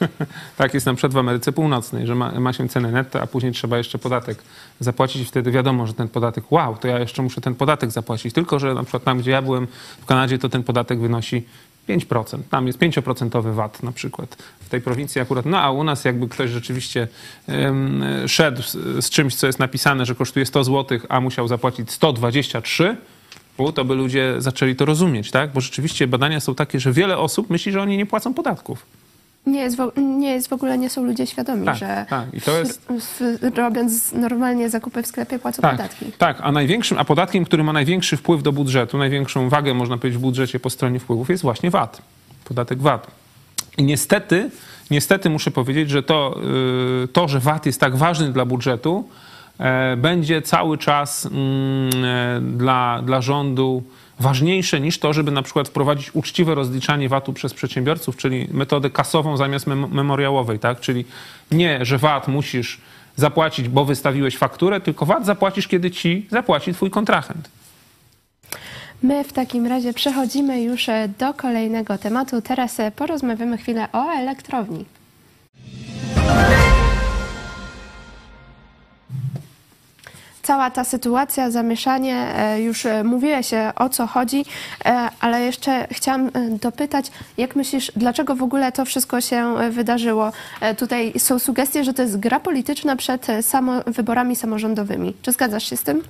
tak jest na przykład w Ameryce Północnej, że ma, ma się cenę netto, a później trzeba jeszcze podatek zapłacić i wtedy wiadomo, że ten podatek, wow, to ja jeszcze muszę ten podatek zapłacić. Tylko, że na przykład tam, gdzie ja byłem w Kanadzie, to ten podatek wynosi 5%. Tam jest 5% VAT na przykład w tej prowincji akurat. No a u nas jakby ktoś rzeczywiście um, szedł z, z, czymś, co jest napisane, że kosztuje 100 zł, a musiał zapłacić 123, to by ludzie zaczęli to rozumieć, tak? Bo rzeczywiście badania są takie, że wiele osób myśli, że oni nie płacą podatków. Nie jest, nie jest w ogóle, nie są ludzie świadomi, tak, że tak. I to jest... robiąc normalnie zakupy w sklepie płacą tak, podatki. Tak, a największym, a podatkiem, który ma największy wpływ do budżetu, największą wagę można powiedzieć w budżecie po stronie wpływów jest właśnie VAT. Podatek VAT. I niestety, niestety muszę powiedzieć, że to, y, to że VAT jest tak ważny dla budżetu, e, będzie cały czas mm, e, dla, dla rządu ważniejsze niż to, żeby na przykład wprowadzić uczciwe rozliczanie VAT-u przez przedsiębiorców, czyli metodę kasową zamiast mem memoriałowej, tak? Czyli nie, że VAT musisz zapłacić, bo wystawiłeś fakturę, tylko VAT zapłacisz, kiedy ci zapłaci twój kontrahent. My w takim razie przechodzimy już e, do kolejnego tematu. Teraz e, porozmawiamy chwilę o elektrowni. Cała ta sytuacja, zamieszanie, e, już e, mówiłeś e, o co chodzi, ale jeszcze chciałam dopytać, jak myślisz, dlaczego w ogóle to wszystko się wydarzyło? Tutaj są sugestie, że to jest gra polityczna przed samo, wyborami samorządowymi. Czy zgadzasz się z tym?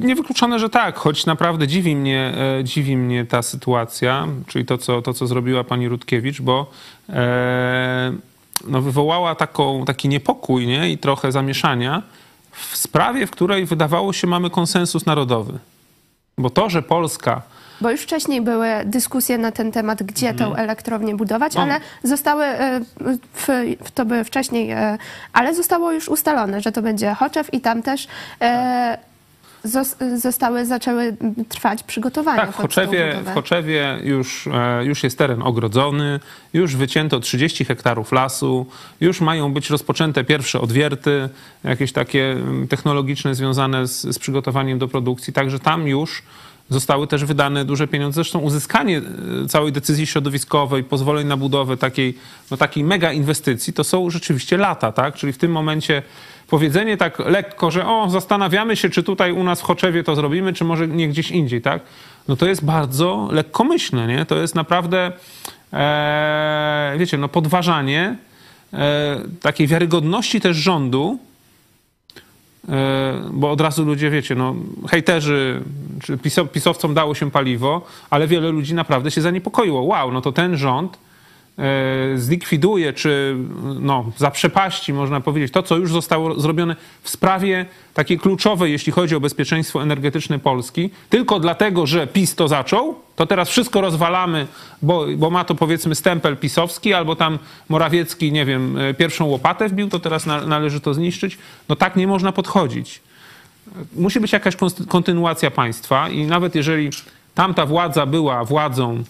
Niewykluczone, że tak, choć naprawdę dziwi mnie, dziwi mnie ta sytuacja, czyli to co, to, co zrobiła pani Rutkiewicz, bo e, no, wywołała taką, taki niepokój nie? i trochę zamieszania w sprawie, w której wydawało się mamy konsensus narodowy. Bo to, że Polska Bo już wcześniej były dyskusje na ten temat, gdzie tą elektrownię budować, ale zostały, e, w, to były wcześniej, e, ale zostało już ustalone, że to będzie Choczew i tam też e, zos- zostały, zaczęły trwać przygotowania. Tak, w Choczewie, w Choczewie już, e, już jest teren ogrodzony, już wycięto 30 hektarów lasu, już mają być rozpoczęte pierwsze odwierty, jakieś takie mm, technologiczne związane z, z przygotowaniem do produkcji, także tam już zostały też wydane duże pieniądze. Zresztą uzyskanie e, całej decyzji środowiskowej, pozwoleń na budowę takiej, no takiej mega inwestycji, to są rzeczywiście lata, tak? Czyli w tym momencie powiedzenie tak lekko, że o, zastanawiamy się, czy tutaj u nas w Choczewie to zrobimy, czy może nie gdzieś indziej, tak? No to jest bardzo lekkomyślne, nie? To jest naprawdę, e, wiecie, no podważanie e, takiej wiarygodności też rządu, E, bo od razu ludzie, wiecie, no hejterzy, czy piso- pisowcom dało się paliwo, ale wiele ludzi naprawdę się zaniepokoiło. Wow, no to ten rząd zlikwiduje, czy no, zaprzepaści, można powiedzieć, to, co już zostało zrobione w sprawie takiej kluczowej, jeśli chodzi o bezpieczeństwo energetyczne Polski, tylko dlatego, że PiS to zaczął, to teraz wszystko rozwalamy, bo, bo ma to powiedzmy stempel pisowski, albo tam Morawiecki, nie wiem, e, pierwszą łopatę wbił, to teraz na, należy to zniszczyć. No tak nie można podchodzić. Musi być jakaś kontynuacja państwa i nawet jeżeli tamta władza była władzą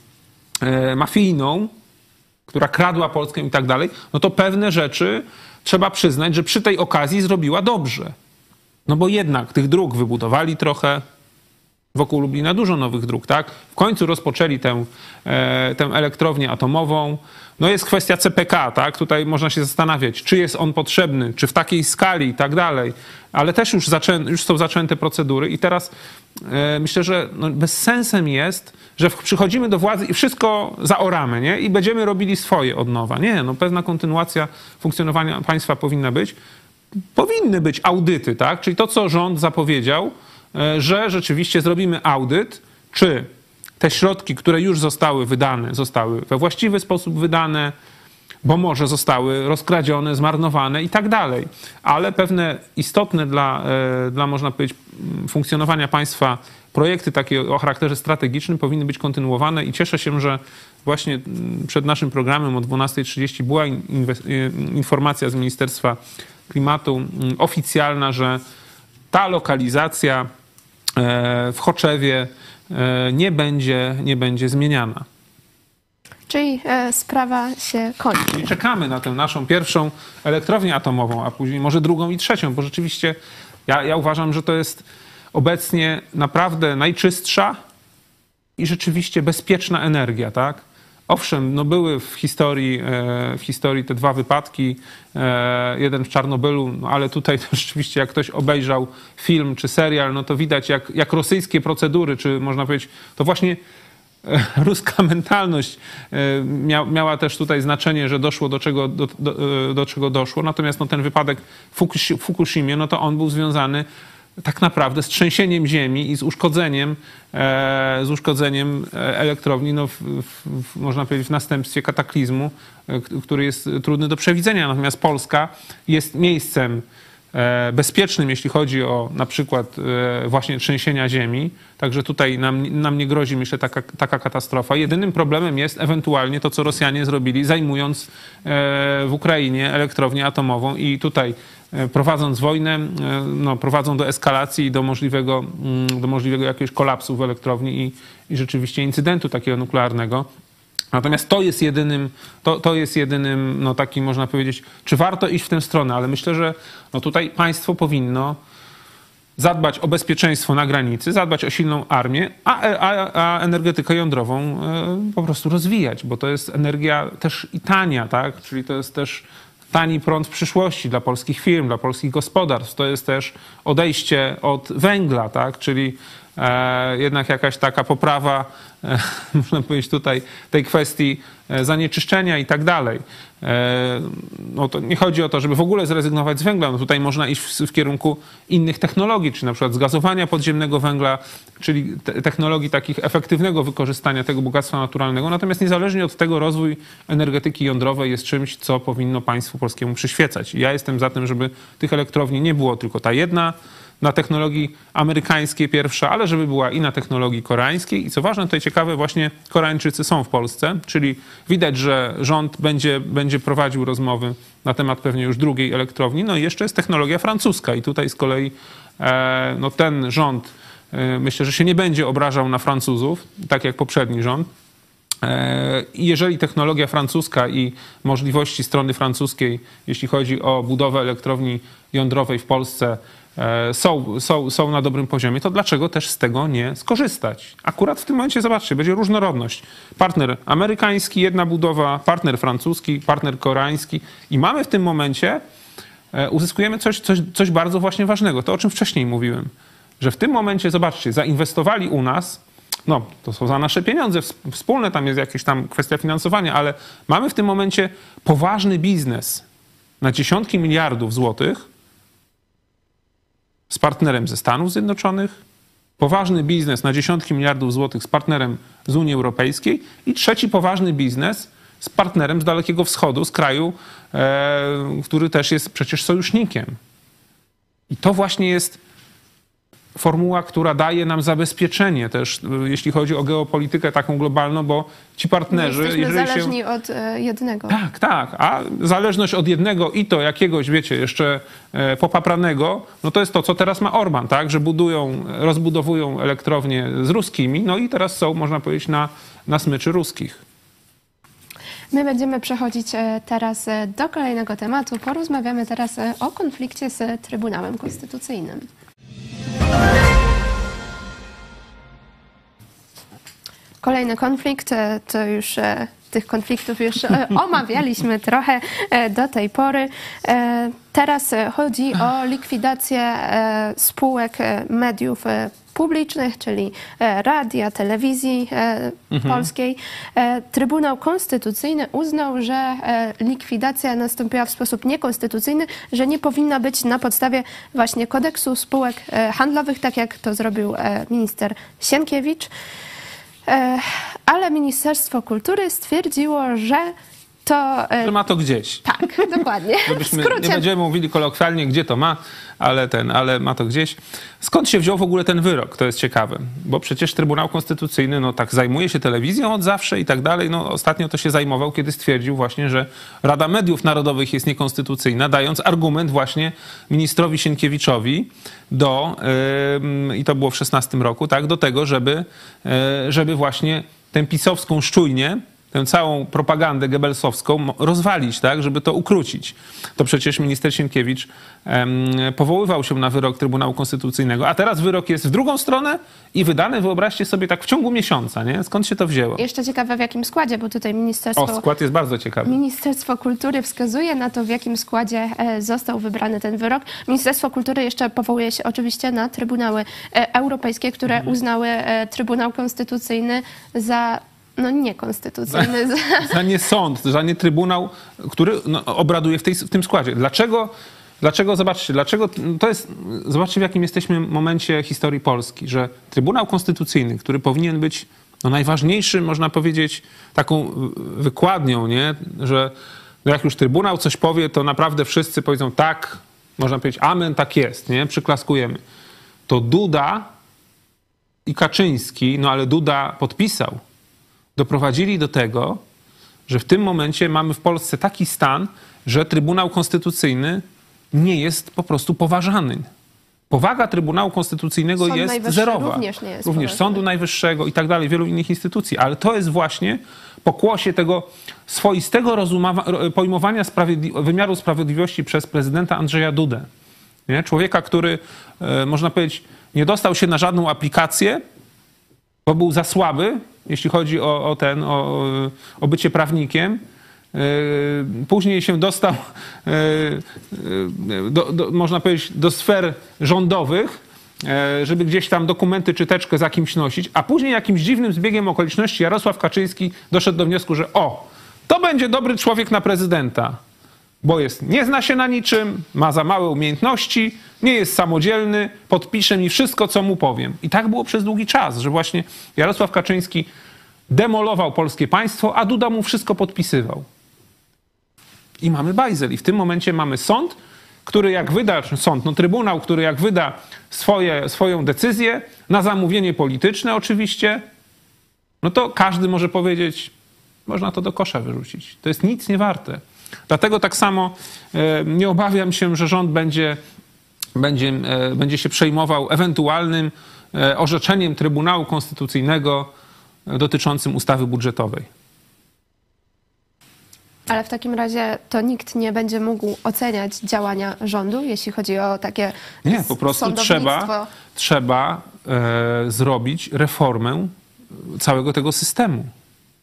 e, mafijną, która kradła Polskę i tak dalej, no to pewne rzeczy trzeba przyznać, że przy tej okazji zrobiła dobrze. No bo jednak tych dróg wybudowali trochę, wokół Lublina dużo nowych dróg, tak? W końcu rozpoczęli tę, e, tę elektrownię atomową. No jest kwestia CPK, tak? Tutaj można się zastanawiać, czy jest on potrzebny, czy w takiej skali i tak dalej, ale też już, zaczę, już są zaczęte procedury i teraz e, myślę, że no, bez sensem jest, że przychodzimy do władzy i wszystko zaoramy, nie? I będziemy robili swoje od nowa. Nie, no pewna kontynuacja funkcjonowania państwa powinna być. Powinny być audyty, tak? Czyli to, co rząd zapowiedział, że rzeczywiście zrobimy audyt, czy te środki, które już zostały wydane, zostały we właściwy sposób wydane, bo może zostały rozkradzione, zmarnowane i tak dalej. Ale pewne istotne dla, e, dla można powiedzieć, funkcjonowania państwa projekty takie o charakterze strategicznym powinny być kontynuowane i cieszę się, że właśnie przed naszym programem o 12.30 była e, informacja z Ministerstwa Klimatu oficjalna, że ta lokalizacja e, w Choczewie e, nie będzie, nie będzie zmieniana. Czyli e, sprawa się kończy. I czekamy na tę naszą pierwszą elektrownię atomową, a później może drugą i trzecią, bo rzeczywiście ja, ja uważam, że to jest obecnie naprawdę najczystsza i rzeczywiście bezpieczna energia, tak? Owszem, no były w historii, e, w historii te dwa wypadki, e, jeden w Czarnobylu, no ale tutaj to rzeczywiście jak ktoś obejrzał film czy serial, no to widać jak, jak rosyjskie procedury, czy można powiedzieć, to właśnie e, ruska mentalność mia, miała też tutaj znaczenie, że doszło do czego, do, do, do czego doszło. Natomiast no, ten wypadek w Fukushi- Fukushimie, no to on był związany tak naprawdę z trzęsieniem ziemi i z uszkodzeniem, e, z uszkodzeniem e, elektrowni, no, w, w, można powiedzieć, w następstwie kataklizmu, e, który jest trudny do przewidzenia. Natomiast Polska jest miejscem bezpiecznym, jeśli chodzi o na przykład właśnie trzęsienia ziemi. Także tutaj nam, nam nie grozi, myślę, taka, taka katastrofa. Jedynym problemem jest ewentualnie to, co Rosjanie zrobili, zajmując w Ukrainie elektrownię atomową i tutaj prowadząc wojnę, e, no, prowadzą do eskalacji i do możliwego, mm, do możliwego jakiegoś kolapsu w elektrowni i, i rzeczywiście incydentu takiego nuklearnego. Natomiast to jest jedynym, to, to jest jedynym, no takim można powiedzieć, czy warto iść w tę stronę, ale myślę, że no tutaj państwo powinno zadbać o bezpieczeństwo na granicy, zadbać o silną armię, a, a, a energetykę jądrową e, po prostu rozwijać, bo to jest energia też i tania, tak? Czyli to jest też tani prąd w przyszłości dla polskich firm, dla polskich gospodarstw. To jest też odejście od węgla, tak? czyli jednak jakaś taka poprawa, e, można powiedzieć tutaj, tej kwestii e, zanieczyszczenia i tak dalej. E, no to nie chodzi o to, żeby w ogóle zrezygnować z węgla. No tutaj można iść w, w kierunku innych technologii, czy na przykład zgazowania podziemnego węgla, czyli te, technologii takich efektywnego wykorzystania tego bogactwa naturalnego. Natomiast niezależnie od tego rozwój energetyki jądrowej jest czymś, co powinno państwu polskiemu przyświecać. Ja jestem za tym, żeby tych elektrowni nie było tylko ta jedna, na technologii amerykańskiej pierwsza, ale żeby była i na technologii koreańskiej. I co ważne, tutaj ciekawe, właśnie Koreańczycy są w Polsce, czyli widać, że rząd będzie, będzie prowadził rozmowy na temat pewnie już drugiej elektrowni. No i jeszcze jest technologia francuska i tutaj z kolei e, no ten rząd e, myślę, że się nie będzie obrażał na Francuzów, tak jak poprzedni rząd. E, jeżeli technologia francuska i możliwości strony francuskiej, jeśli chodzi o budowę elektrowni jądrowej w Polsce, są, są, są na dobrym poziomie, to dlaczego też z tego nie skorzystać? Akurat w tym momencie, zobaczcie, będzie różnorodność. Partner amerykański, jedna budowa, partner francuski, partner koreański i mamy w tym momencie, e, uzyskujemy coś, coś, coś bardzo właśnie ważnego, to o czym wcześniej mówiłem, że w tym momencie, zobaczcie, zainwestowali u nas, no to są za nasze pieniądze wspólne, tam jest jakaś tam kwestia finansowania, ale mamy w tym momencie poważny biznes na dziesiątki miliardów złotych, z partnerem ze Stanów Zjednoczonych, poważny biznes na dziesiątki miliardów złotych z partnerem z Unii Europejskiej i trzeci poważny biznes z partnerem z Dalekiego Wschodu, z kraju, e, który też jest przecież sojusznikiem. I to właśnie jest formuła, która daje nam zabezpieczenie też, y, jeśli chodzi o geopolitykę taką globalną, bo ci partnerzy... My jesteśmy zależni się... od e, jednego. Tak, tak. A zależność od jednego i to jakiegoś, wiecie, jeszcze e, popapranego, no to jest to, co teraz ma Orban, tak? Że budują, rozbudowują elektrownie z ruskimi, no i teraz są, można powiedzieć, na, na smyczy ruskich. My będziemy przechodzić e, teraz do kolejnego tematu. Porozmawiamy teraz o konflikcie z Trybunałem Konstytucyjnym. Kolejny konflikt, e, to już e, tych konfliktów już e, omawialiśmy trochę do tej pory. Teraz chodzi o likwidację spółek mediów publicznych, czyli radia, telewizji mhm. polskiej. Trybunał Konstytucyjny uznał, że likwidacja nastąpiła w sposób niekonstytucyjny, że nie powinna być na podstawie właśnie kodeksu spółek handlowych, tak jak to zrobił minister Sienkiewicz. E, ale Ministerstwo Kultury stwierdziło, że to... E, że ma to gdzieś. Tak, dokładnie. Żebyśmy nie będziemy mówili kolokwialnie, gdzie to ma, ale ten, ale ma to gdzieś. Skąd się wziął w ogóle ten wyrok? To jest ciekawe, bo przecież Trybunał Konstytucyjny no tak zajmuje się telewizją od zawsze i tak dalej. No ostatnio to się zajmował, kiedy stwierdził właśnie, że Rada Mediów Narodowych jest niekonstytucyjna, dając argument właśnie ministrowi Sienkiewiczowi do, yy, i to było w 16 roku, tak, do tego, żeby, yy, żeby właśnie tę pisowską szczujnię tę całą propagandę gebelsowską rozwalić, tak, żeby to ukrócić. To przecież minister Sienkiewicz powoływał się na wyrok Trybunału Konstytucyjnego, a teraz wyrok jest w drugą stronę i wydany, wyobraźcie sobie, tak w ciągu miesiąca, nie? Skąd się to wzięło? Jeszcze ciekawe w jakim składzie, bo tutaj ministerstwo... O, skład jest bardzo ciekawy. Ministerstwo Kultury wskazuje na to, w jakim składzie e, został wybrany ten wyrok. Ministerstwo Kultury jeszcze powołuje się oczywiście na Trybunały e, Europejskie, które mhm. uznały e, Trybunał Konstytucyjny za no niekonstytucyjny. Za, za nie sąd, za nie trybunał, który no, obraduje w, tej, w tym składzie. Dlaczego, dlaczego, zobaczcie, dlaczego to jest, zobaczcie w jakim jesteśmy momencie historii Polski, że Trybunał Konstytucyjny, który powinien być no, najważniejszym, można powiedzieć, taką wykładnią, nie? że no, jak już Trybunał coś powie, to naprawdę wszyscy powiedzą tak, można powiedzieć amen, tak jest, nie? przyklaskujemy. To Duda i Kaczyński, no ale Duda podpisał doprowadzili do tego, że w tym momencie mamy w Polsce taki stan, że Trybunał Konstytucyjny nie jest po prostu poważany. Powaga Trybunału Konstytucyjnego Sąd jest zerowa. Również, nie jest również Sądu Najwyższego i tak dalej, wielu innych instytucji. Ale to jest właśnie pokłosie tego swoistego pojmowania sprawiedli wymiaru sprawiedliwości przez prezydenta Andrzeja Dudę. Nie? Człowieka, który, e, można powiedzieć, nie dostał się na żadną aplikację, bo był za słaby, jeśli chodzi o, o ten, o, o bycie prawnikiem, później się dostał, do, do, można powiedzieć, do sfer rządowych, żeby gdzieś tam dokumenty czy teczkę za kimś nosić, a później jakimś dziwnym zbiegiem okoliczności Jarosław Kaczyński doszedł do wniosku, że o, to będzie dobry człowiek na prezydenta bo jest, nie zna się na niczym, ma za małe umiejętności, nie jest samodzielny, podpisze mi wszystko, co mu powiem. I tak było przez długi czas, że właśnie Jarosław Kaczyński demolował polskie państwo, a Duda mu wszystko podpisywał. I mamy bajzel. I w tym momencie mamy sąd, który jak wyda, sąd, no trybunał, który jak wyda swoje, swoją decyzję, na zamówienie polityczne oczywiście, no to każdy może powiedzieć, można to do kosza wyrzucić. To jest nic nie warte. Dlatego tak samo e, nie obawiam się, że rząd będzie, będzie, e, będzie się przejmował ewentualnym e, orzeczeniem Trybunału Konstytucyjnego dotyczącym ustawy budżetowej. Ale w takim razie to nikt nie będzie mógł oceniać działania rządu, jeśli chodzi o takie. Nie, po prostu trzeba, trzeba e, zrobić reformę całego tego systemu.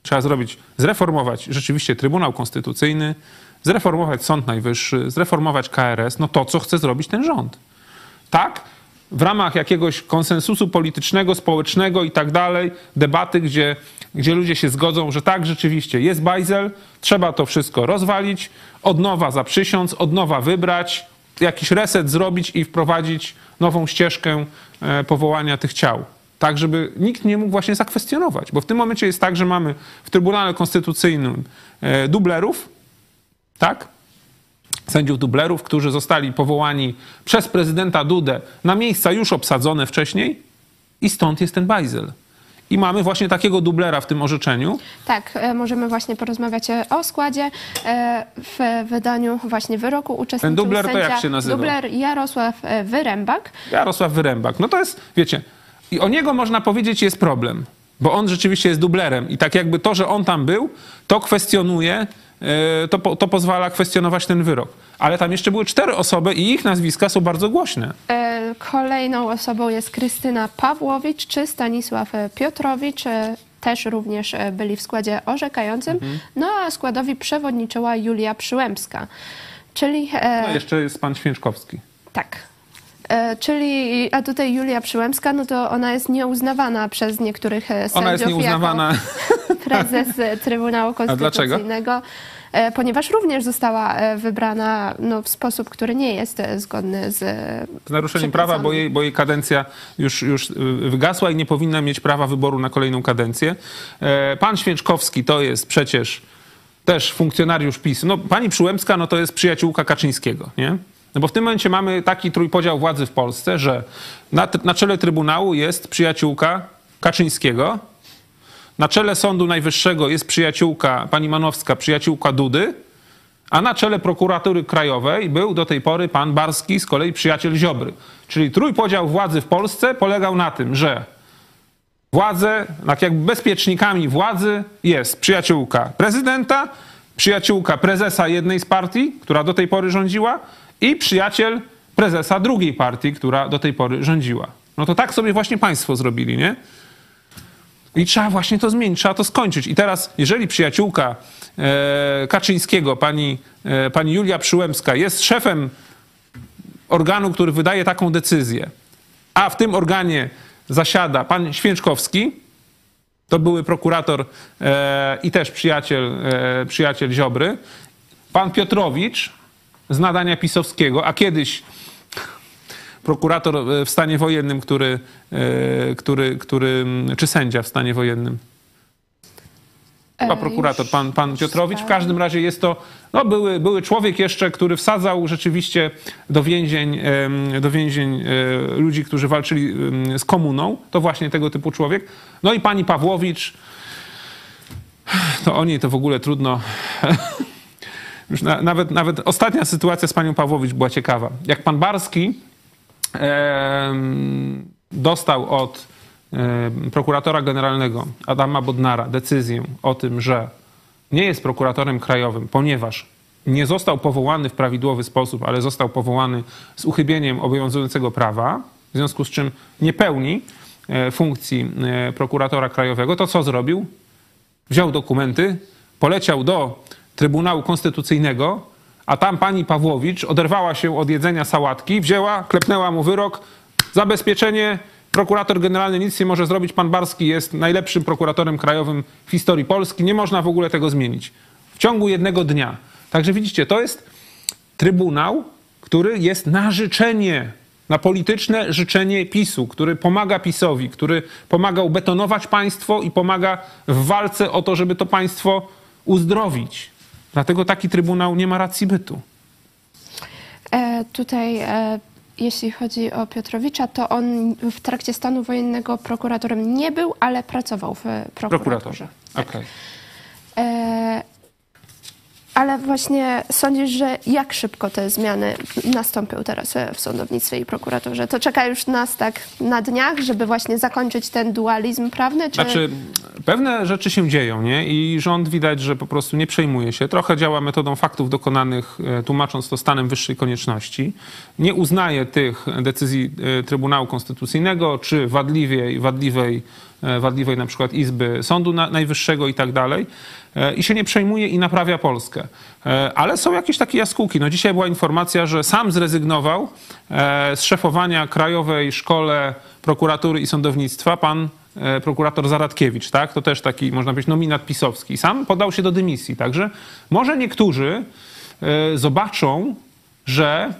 Trzeba zrobić, zreformować rzeczywiście Trybunał Konstytucyjny, zreformować Sąd Najwyższy, zreformować KRS, no to, co chce zrobić ten rząd. Tak, w ramach jakiegoś konsensusu politycznego, społecznego i tak dalej, debaty, gdzie, gdzie ludzie się zgodzą, że tak, rzeczywiście jest bajzel, trzeba to wszystko rozwalić, od nowa zaprzysiąc, od nowa wybrać, jakiś reset zrobić i wprowadzić nową ścieżkę e, powołania tych ciał tak żeby nikt nie mógł właśnie zakwestionować. Bo w tym momencie jest tak, że mamy w Trybunale Konstytucyjnym e, dublerów, tak? Sędziów dublerów, którzy zostali powołani przez prezydenta Dudę na miejsca już obsadzone wcześniej i stąd jest ten bajzel. I mamy właśnie takiego dublera w tym orzeczeniu. Tak, e, możemy właśnie porozmawiać e, o składzie. W wydaniu właśnie wyroku uczestniczył Ten dubler to jak się nazywa? Dubler Jarosław Wyrębak. Jarosław Wyrębak. No to jest, wiecie, i o niego można powiedzieć jest problem, bo on rzeczywiście jest dublerem i tak jakby to, że on tam był, to kwestionuje, e, to, to pozwala kwestionować ten wyrok. Ale tam jeszcze były cztery osoby i ich nazwiska są bardzo głośne. E, kolejną osobą jest Krystyna Pawłowicz czy Stanisław Piotrowicz e, też również byli w składzie orzekającym. Mhm. No a składowi przewodniczyła Julia Przyłębska. Czyli. No jeszcze jest pan Święczkowski. Tak. E, czyli, a tutaj Julia Przyłębska, no to ona jest nieuznawana przez niektórych sędziów Ona jest nieuznawana. prezes Trybunału Konstytucyjnego. E, ponieważ również została e, wybrana no, w sposób, który nie jest zgodny z. Z naruszeniem prawa, bo jej, bo jej kadencja już, już wygasła i nie powinna mieć prawa wyboru na kolejną kadencję. Pan Święczkowski to jest przecież też funkcjonariusz PiS. No, pani Przyłębska no, to jest przyjaciółka Kaczyńskiego, nie? No bo w tym momencie mamy taki trójpodział władzy w Polsce, że na, na czele Trybunału jest przyjaciółka Kaczyńskiego, na czele Sądu Najwyższego jest przyjaciółka, pani Manowska, przyjaciółka Dudy, a na czele prokuratury krajowej był do tej pory pan Barski, z kolei przyjaciel Ziobry. Czyli trójpodział władzy w Polsce polegał na tym, że władzę, tak jakby bezpiecznikami władzy jest przyjaciółka prezydenta, przyjaciółka prezesa jednej z partii, która do tej pory rządziła, i przyjaciel prezesa drugiej partii, która do tej pory rządziła. No to tak sobie właśnie państwo zrobili, nie? I trzeba właśnie to zmienić, trzeba to skończyć. I teraz, jeżeli przyjaciółka e, Kaczyńskiego, pani, e, pani Julia Przyłębska, jest szefem organu, który wydaje taką decyzję, a w tym organie zasiada pan Święczkowski, to były prokurator e, i też przyjaciel, przyjaciel Ziobry, pan Piotrowicz, z nadania pisowskiego, a kiedyś prokurator e, w stanie wojennym, który, e, który, który czy sędzia w stanie wojennym? Chyba e, prokurator, pan, pan Piotrowicz. W każdym razie jest to no, były, były człowiek jeszcze, który wsadzał rzeczywiście do więzień, do więzień ludzi, którzy walczyli z komuną. To właśnie tego typu człowiek. No i pani Pawłowicz, to o niej to w ogóle trudno Już na, nawet, nawet ostatnia sytuacja z panią Pawłowicz była ciekawa. Jak pan Barski dostał od prokuratora generalnego Adama Bodnara decyzję o tym, że nie jest prokuratorem krajowym, ponieważ nie został powołany w prawidłowy sposób, ale został powołany z uchybieniem obowiązującego prawa, w związku z czym nie pełni e, funkcji e, prokuratora krajowego, to co zrobił? Wziął dokumenty, poleciał do Trybunału Konstytucyjnego, a tam pani Pawłowicz oderwała się od jedzenia sałatki, wzięła, klepnęła mu wyrok, zabezpieczenie, prokurator generalny nic nie może zrobić, pan Barski jest najlepszym prokuratorem krajowym w historii Polski, nie można w ogóle tego zmienić. W ciągu jednego dnia. Także widzicie, to jest trybunał, który jest na życzenie, na polityczne życzenie PiSu, który pomaga PiSowi, który pomaga ubetonować państwo i pomaga w walce o to, żeby to państwo uzdrowić. Dlatego taki trybunał nie ma racji bytu. E, tutaj, e, jeśli chodzi o Piotrowicza, to on w trakcie stanu wojennego prokuratorem nie był, ale pracował w prokuraturze. Prokuratorze. Okej. E, ale właśnie sądzisz, że jak szybko te zmiany nastąpią teraz w sądownictwie i prokuraturze? To czeka już nas tak na dniach, żeby właśnie zakończyć ten dualizm prawny? Czy... Znaczy, pewne rzeczy się dzieją, nie? I rząd widać, że po prostu nie przejmuje się. Trochę działa metodą faktów dokonanych, e, tłumacząc to stanem wyższej konieczności. Nie uznaje tych decyzji e, Trybunału Konstytucyjnego, czy wadliwej, wadliwej, e, wadliwej na przykład Izby Sądu Najwyższego i tak dalej. I się nie przejmuje i naprawia Polskę. Ale są jakieś takie jaskółki. No dzisiaj była informacja, że sam zrezygnował z szefowania Krajowej Szkole Prokuratury i Sądownictwa pan E, prokurator Zaradkiewicz, tak? To też taki, można powiedzieć, nominat pisowski. Sam podał się do dymisji. Także może niektórzy e, zobaczą, że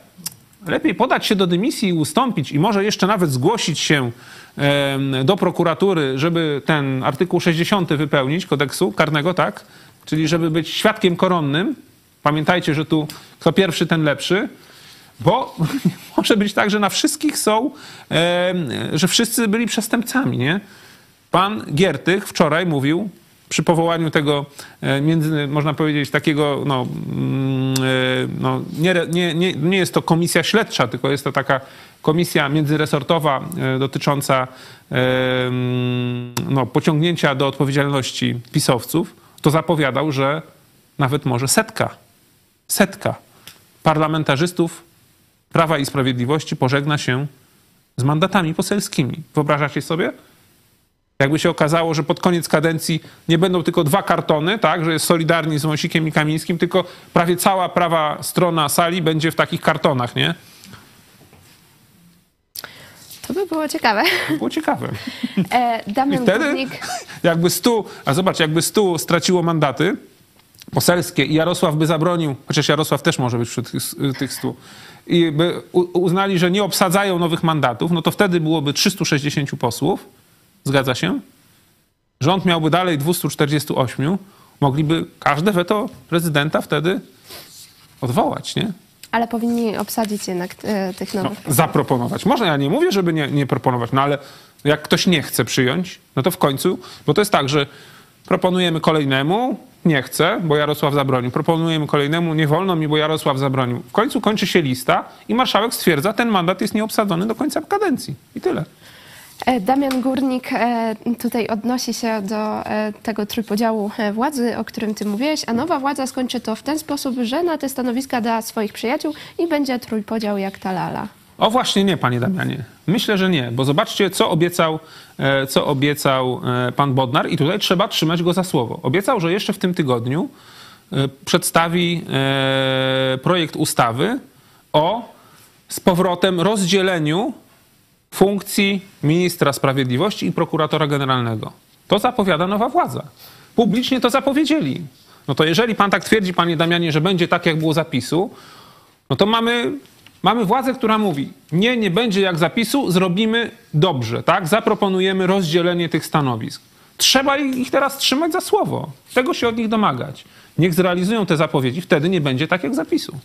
lepiej podać się do dymisji i ustąpić i może jeszcze nawet zgłosić się do prokuratury, żeby ten artykuł 60 wypełnić kodeksu karnego, tak? Czyli żeby być świadkiem koronnym. Pamiętajcie, że tu kto pierwszy, ten lepszy. Bo może być tak, że na wszystkich są, że wszyscy byli przestępcami, nie? Pan Giertych wczoraj mówił, przy powołaniu tego, e, między, można powiedzieć, takiego, no, mm, e, no nie, nie, nie, nie jest to komisja śledcza, tylko jest to taka komisja międzyresortowa e, dotycząca mm, no, pociągnięcia do odpowiedzialności pisowców, to zapowiadał, że nawet może setka, setka parlamentarzystów Prawa i Sprawiedliwości pożegna się z mandatami poselskimi. Wyobrażacie sobie? Jakby się okazało, że pod koniec kadencji nie będą tylko dwa kartony, tak, że jest solidarni z Wąsikiem i Kamińskim, tylko prawie cała prawa strona sali będzie w takich kartonach, nie? To by było ciekawe. To było ciekawe. E, Damian I wtedy, Górnik... jakby stu, a zobacz, jakby stu straciło mandaty poselskie i Jarosław by zabronił, chociaż Jarosław też może być wśród tych, tych stu, i by uznali, że nie obsadzają nowych mandatów, no to wtedy byłoby 360 posłów, Zgadza się? Rząd miałby dalej 248, mogliby każde weto prezydenta wtedy odwołać, nie? Ale powinni obsadzić jednak e, tych nowych. No, zaproponować. Można, ja nie mówię, żeby nie, nie proponować, no ale jak ktoś nie chce przyjąć, no to w końcu, bo to jest tak, że proponujemy kolejnemu, nie chce, bo Jarosław zabronił. Proponujemy kolejnemu, nie wolno mi, bo Jarosław zabronił. W końcu kończy się lista i marszałek stwierdza, ten mandat jest nieobsadzony do końca kadencji. I tyle. E, Damian Górnik e, tutaj odnosi się do e, tego trójpodziału władzy, o którym ty mówiłeś, a nowa władza skończy to w ten sposób, że na te stanowiska da swoich przyjaciół i będzie trójpodział jak ta lala. O właśnie nie, panie Damianie. Myślę, że nie, bo zobaczcie, co obiecał, co obiecał pan Bodnar i tutaj trzeba trzymać go za słowo. Obiecał, że jeszcze w tym tygodniu przedstawi projekt ustawy o z powrotem rozdzieleniu funkcji ministra sprawiedliwości i prokuratora generalnego. To zapowiada nowa władza. Publicznie to zapowiedzieli. No to jeżeli pan tak twierdzi, panie Damianie, że będzie tak, jak było zapisu, no to mamy, mamy władzę, która mówi, nie, nie będzie jak zapisu, zrobimy dobrze, tak? Zaproponujemy rozdzielenie tych stanowisk. Trzeba ich teraz trzymać za słowo. Tego się od nich domagać. Niech zrealizują te zapowiedzi, wtedy nie będzie tak jak zapisu.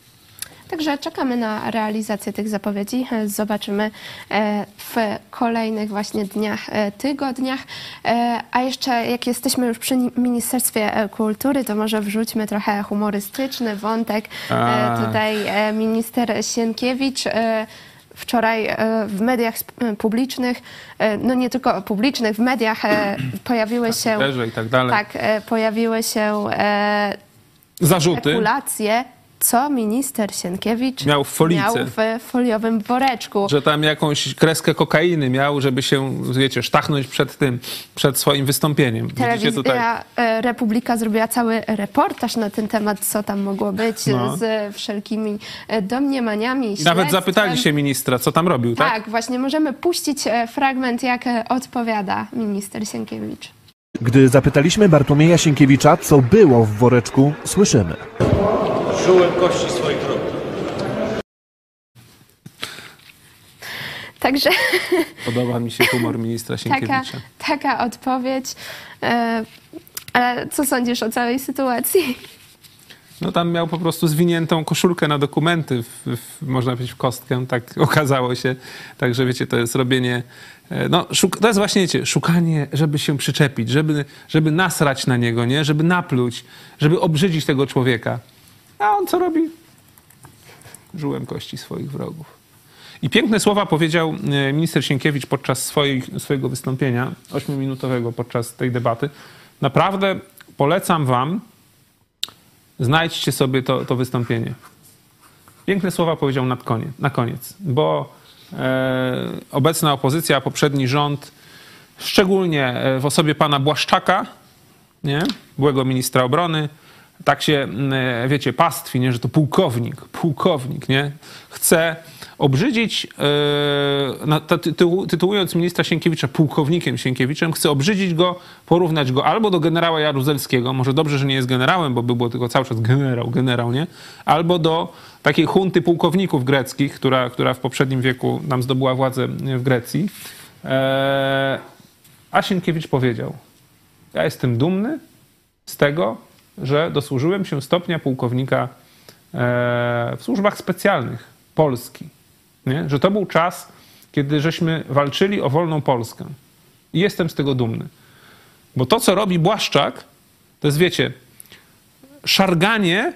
Także czekamy na realizację tych zapowiedzi. Zobaczymy e, w kolejnych właśnie dniach, e, tygodniach. E, a jeszcze jak jesteśmy już przy Ministerstwie Kultury, to może wrzućmy trochę humorystyczny wątek. A. Tutaj minister Sienkiewicz wczoraj w mediach publicznych, no nie tylko publicznych, w mediach pojawiły się. I tak dalej. Tak, pojawiły się zarzuty. spekulacje co minister Sienkiewicz Miał w folice. miał w foliowym woreczku. Że tam jakąś kreskę kokainy miał, żeby się, wiecie, sztachnąć przed tym, przed swoim wystąpieniem. Widzicie tutaj? Telewizja e, Republika zrobiła cały reportaż na ten temat, co tam mogło być, No. z wszelkimi e, domniemaniami. I nawet zapytali się ministra, co tam robił, tak? Tak, właśnie możemy puścić e, fragment, jak odpowiada minister Sienkiewicz. Gdy zapytaliśmy Bartłomieja Sienkiewicza, co było w woreczku, słyszymy. Żyłem kości swoich wrogów. Także Podoba mi się humor ministra taka, Sienkiewicza. taka odpowiedź. E, ale co sądzisz o całej sytuacji? No tam miał po prostu zwiniętą koszulkę na dokumenty, w, w, można powiedzieć w kostkę, tak okazało się. Także wiecie, to jest robienie, e, no szuk- to jest właśnie, wiecie, szukanie, żeby się przyczepić, żeby, żeby nasrać na niego, nie? Żeby napluć, żeby obrzydzić tego człowieka. A on co robi? Żyłem kości swoich wrogów. I piękne słowa powiedział e, minister Sienkiewicz podczas swojego wystąpienia, ośmiominutowego podczas tej debaty. Naprawdę polecam wam, znajdźcie sobie to, to wystąpienie. Piękne słowa powiedział nad koniec, na koniec, bo e, obecna opozycja, poprzedni rząd, szczególnie e, w osobie pana Błaszczaka, nie? byłego ministra obrony, tak się, m, e, wiecie, pastwi, nie? że to pułkownik, pułkownik, nie? Chce obrzydzić, e, tytułując ministra Sienkiewicza pułkownikiem Sienkiewiczem, chce obrzydzić go, porównać go albo do generała Jaruzelskiego, może dobrze, że nie jest generałem, bo by było tylko cały czas generał, generał, nie? Albo do takiej hunty pułkowników greckich, która, która w poprzednim wieku nam zdobyła władzę w Grecji. E, a Sienkiewicz powiedział, ja jestem dumny z tego, że dosłużyłem się stopnia pułkownika e, w służbach specjalnych Polski. Nie? Że to był czas, kiedy żeśmy walczyli o wolną Polskę. I jestem z tego dumny. Bo to, co robi Błaszczak, to jest, wiecie, szarganie,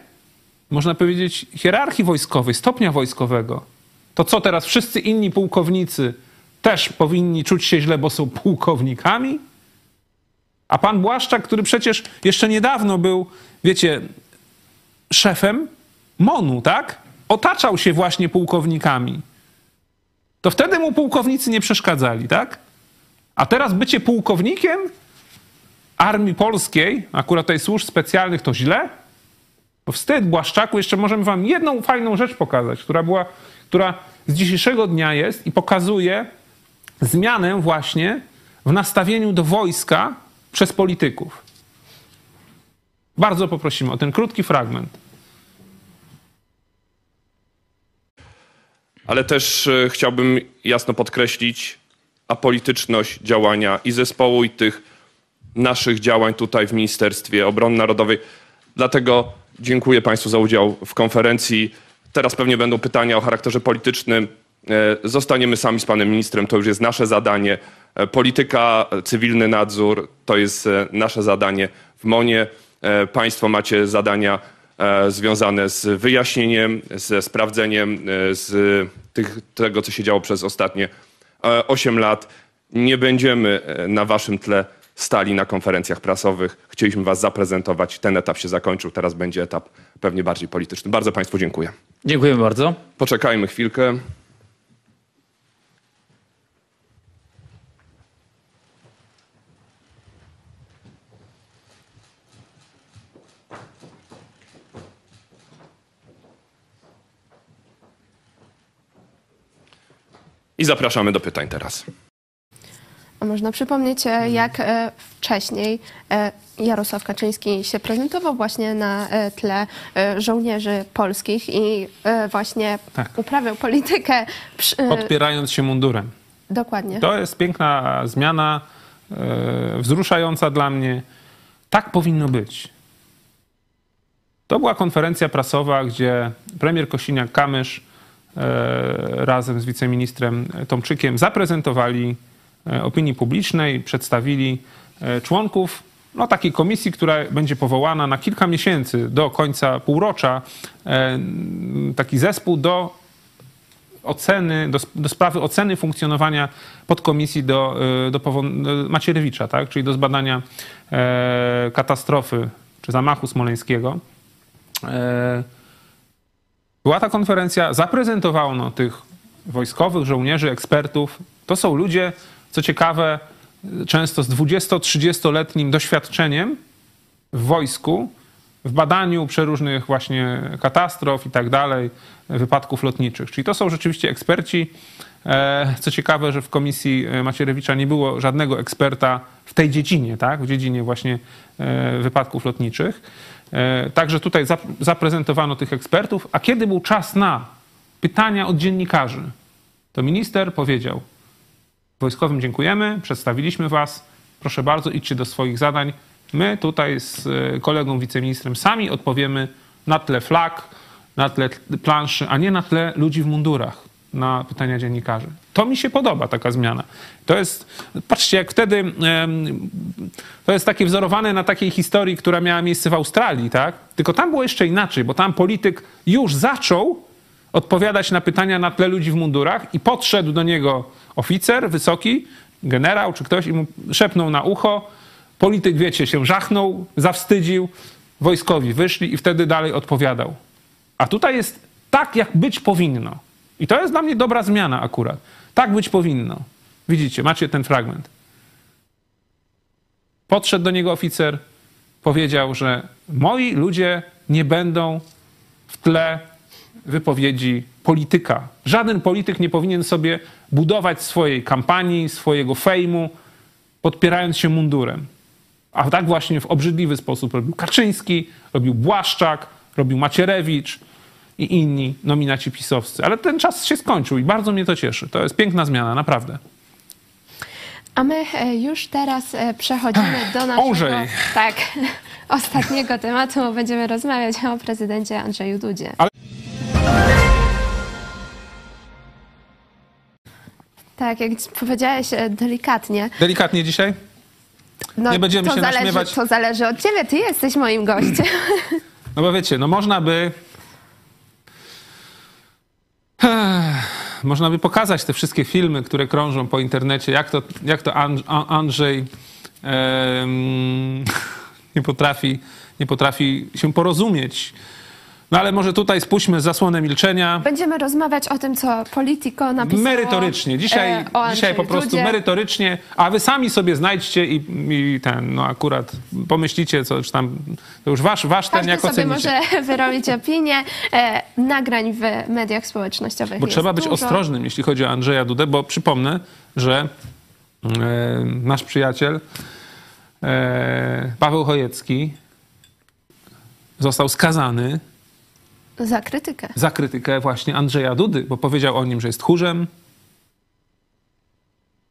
można powiedzieć, hierarchii wojskowej, stopnia wojskowego. To co teraz wszyscy inni pułkownicy też powinni czuć się źle, bo są pułkownikami? A pan Błaszczak, który przecież jeszcze niedawno był, wiecie, szefem MONU, tak? Otaczał się właśnie pułkownikami. To wtedy mu pułkownicy nie przeszkadzali, tak? A teraz bycie pułkownikiem armii polskiej, akurat tej służb specjalnych, to źle? To wstyd, Błaszczaku. Jeszcze możemy wam jedną fajną rzecz pokazać, która była, która z dzisiejszego dnia jest i pokazuje zmianę właśnie w nastawieniu do wojska przez polityków. Bardzo poprosimy o ten krótki fragment. ale też e, chciałbym jasno podkreślić apolityczność działania i zespołu, i tych naszych działań tutaj w Ministerstwie Obrony Narodowej. Dlatego dziękuję Państwu za udział w konferencji. Teraz pewnie będą pytania o charakterze politycznym. E, Zostaniemy sami z panem ministrem, to już jest nasze zadanie. E, Polityka, e, cywilny nadzór to jest nasze zadanie w MONie. Państwo macie zadania związane z wyjaśnieniem, ze sprawdzeniem z tych, tego, co się działo przez ostatnie e, 8 lat. Nie będziemy na waszym tle stali na konferencjach prasowych. Chcieliśmy was zaprezentować. Ten etap się zakończył, teraz będzie etap pewnie bardziej polityczny. Bardzo Państwu dziękuję. Dziękujemy bardzo. Poczekajmy chwilkę. I zapraszamy do pytań teraz. A można przypomnieć, e, jak e, wcześniej e, Jarosław Kaczyński się prezentował właśnie na tle żołnierzy polskich i właśnie Tak. uprawiał politykę. przy- Podpierając się mundurem. Dokładnie. To jest piękna zmiana, wzruszająca dla mnie. Tak powinno być. To była konferencja prasowa, gdzie premier Kosiniak-Kamysz razem z wiceministrem Tomczykiem zaprezentowali e, opinii publicznej, przedstawili e, członków no, takiej komisji, która będzie powołana na kilka miesięcy do końca półrocza. e, Taki zespół do oceny, do, do sprawy oceny funkcjonowania podkomisji do, do, do Macierewicza, tak? czyli do zbadania e, katastrofy czy zamachu smoleńskiego. E, Była ta konferencja, zaprezentowano tych wojskowych, żołnierzy, ekspertów. To są ludzie, co ciekawe, często z 20-30-letnim doświadczeniem w wojsku, w badaniu przeróżnych właśnie katastrof i tak dalej, wypadków lotniczych. Czyli to są rzeczywiście eksperci. E, Co ciekawe, że w komisji Macierewicza nie było żadnego eksperta w tej dziedzinie, tak? w dziedzinie właśnie e, wypadków lotniczych. E, Także tutaj zap- zaprezentowano tych ekspertów, a kiedy był czas na pytania od dziennikarzy, to minister powiedział: Wojskowym dziękujemy, przedstawiliśmy was, proszę bardzo, idźcie do swoich zadań. My tutaj z e, kolegą wiceministrem sami odpowiemy na tle flag, na tle planszy, a nie na tle ludzi w mundurach na pytania dziennikarzy. To mi się podoba, taka zmiana. To jest, patrzcie, jak wtedy, to jest takie wzorowane na takiej historii, która miała miejsce w Australii, tak? Tylko tam było jeszcze inaczej, bo tam polityk już zaczął odpowiadać na pytania na tle ludzi w mundurach i podszedł do niego oficer wysoki, generał czy ktoś i mu szepnął na ucho. Polityk, wiecie, się żachnął, zawstydził, wojskowi wyszli i wtedy dalej odpowiadał. A tutaj jest tak, jak być powinno. I to jest dla mnie dobra zmiana akurat. Tak być powinno. Widzicie, macie ten fragment. Podszedł do niego oficer, powiedział, że moi ludzie nie będą w tle wypowiedzi polityka. Żaden polityk nie powinien sobie budować swojej kampanii, swojego fejmu, podpierając się mundurem. A tak właśnie w obrzydliwy sposób robił Kaczyński, robił Błaszczak, robił Macierewicz i inni nominaci pisowscy. Ale ten czas się skończył i bardzo mnie to cieszy. To jest piękna zmiana, naprawdę. A my e, już teraz e, przechodzimy do naszego Ołżej. tak, ostatniego tematu. Będziemy rozmawiać o prezydencie Andrzeju Dudzie. Ale- Tak, jak powiedziałeś e, delikatnie, Delikatnie dzisiaj? no, Nie będziemy to się zależy, naśmiewać. To zależy od ciebie, ty jesteś moim gościem. No bo wiecie, no można by. Można by pokazać te wszystkie filmy, które krążą po internecie, jak to, jak to Andrzej, em, nie, potrafi, nie potrafi się porozumieć. No ale może tutaj spuśćmy zasłonę milczenia. Będziemy rozmawiać o tym, co Politico napisało. Merytorycznie. Dzisiaj, e, dzisiaj po prostu Dudzie. merytorycznie, a wy sami sobie znajdźcie i, i ten, no akurat pomyślicie, co czy tam, to już wasz, wasz ten, jak sobie ocenicie. może wyrobić opinię. E, nagrań w mediach społecznościowych Bo trzeba być dużo. ostrożnym, jeśli chodzi o Andrzeja Dudę, bo przypomnę, że e, nasz przyjaciel e, Paweł Chojecki został skazany Za krytykę. za krytykę właśnie Andrzeja Dudy, bo powiedział o nim, że jest tchórzem,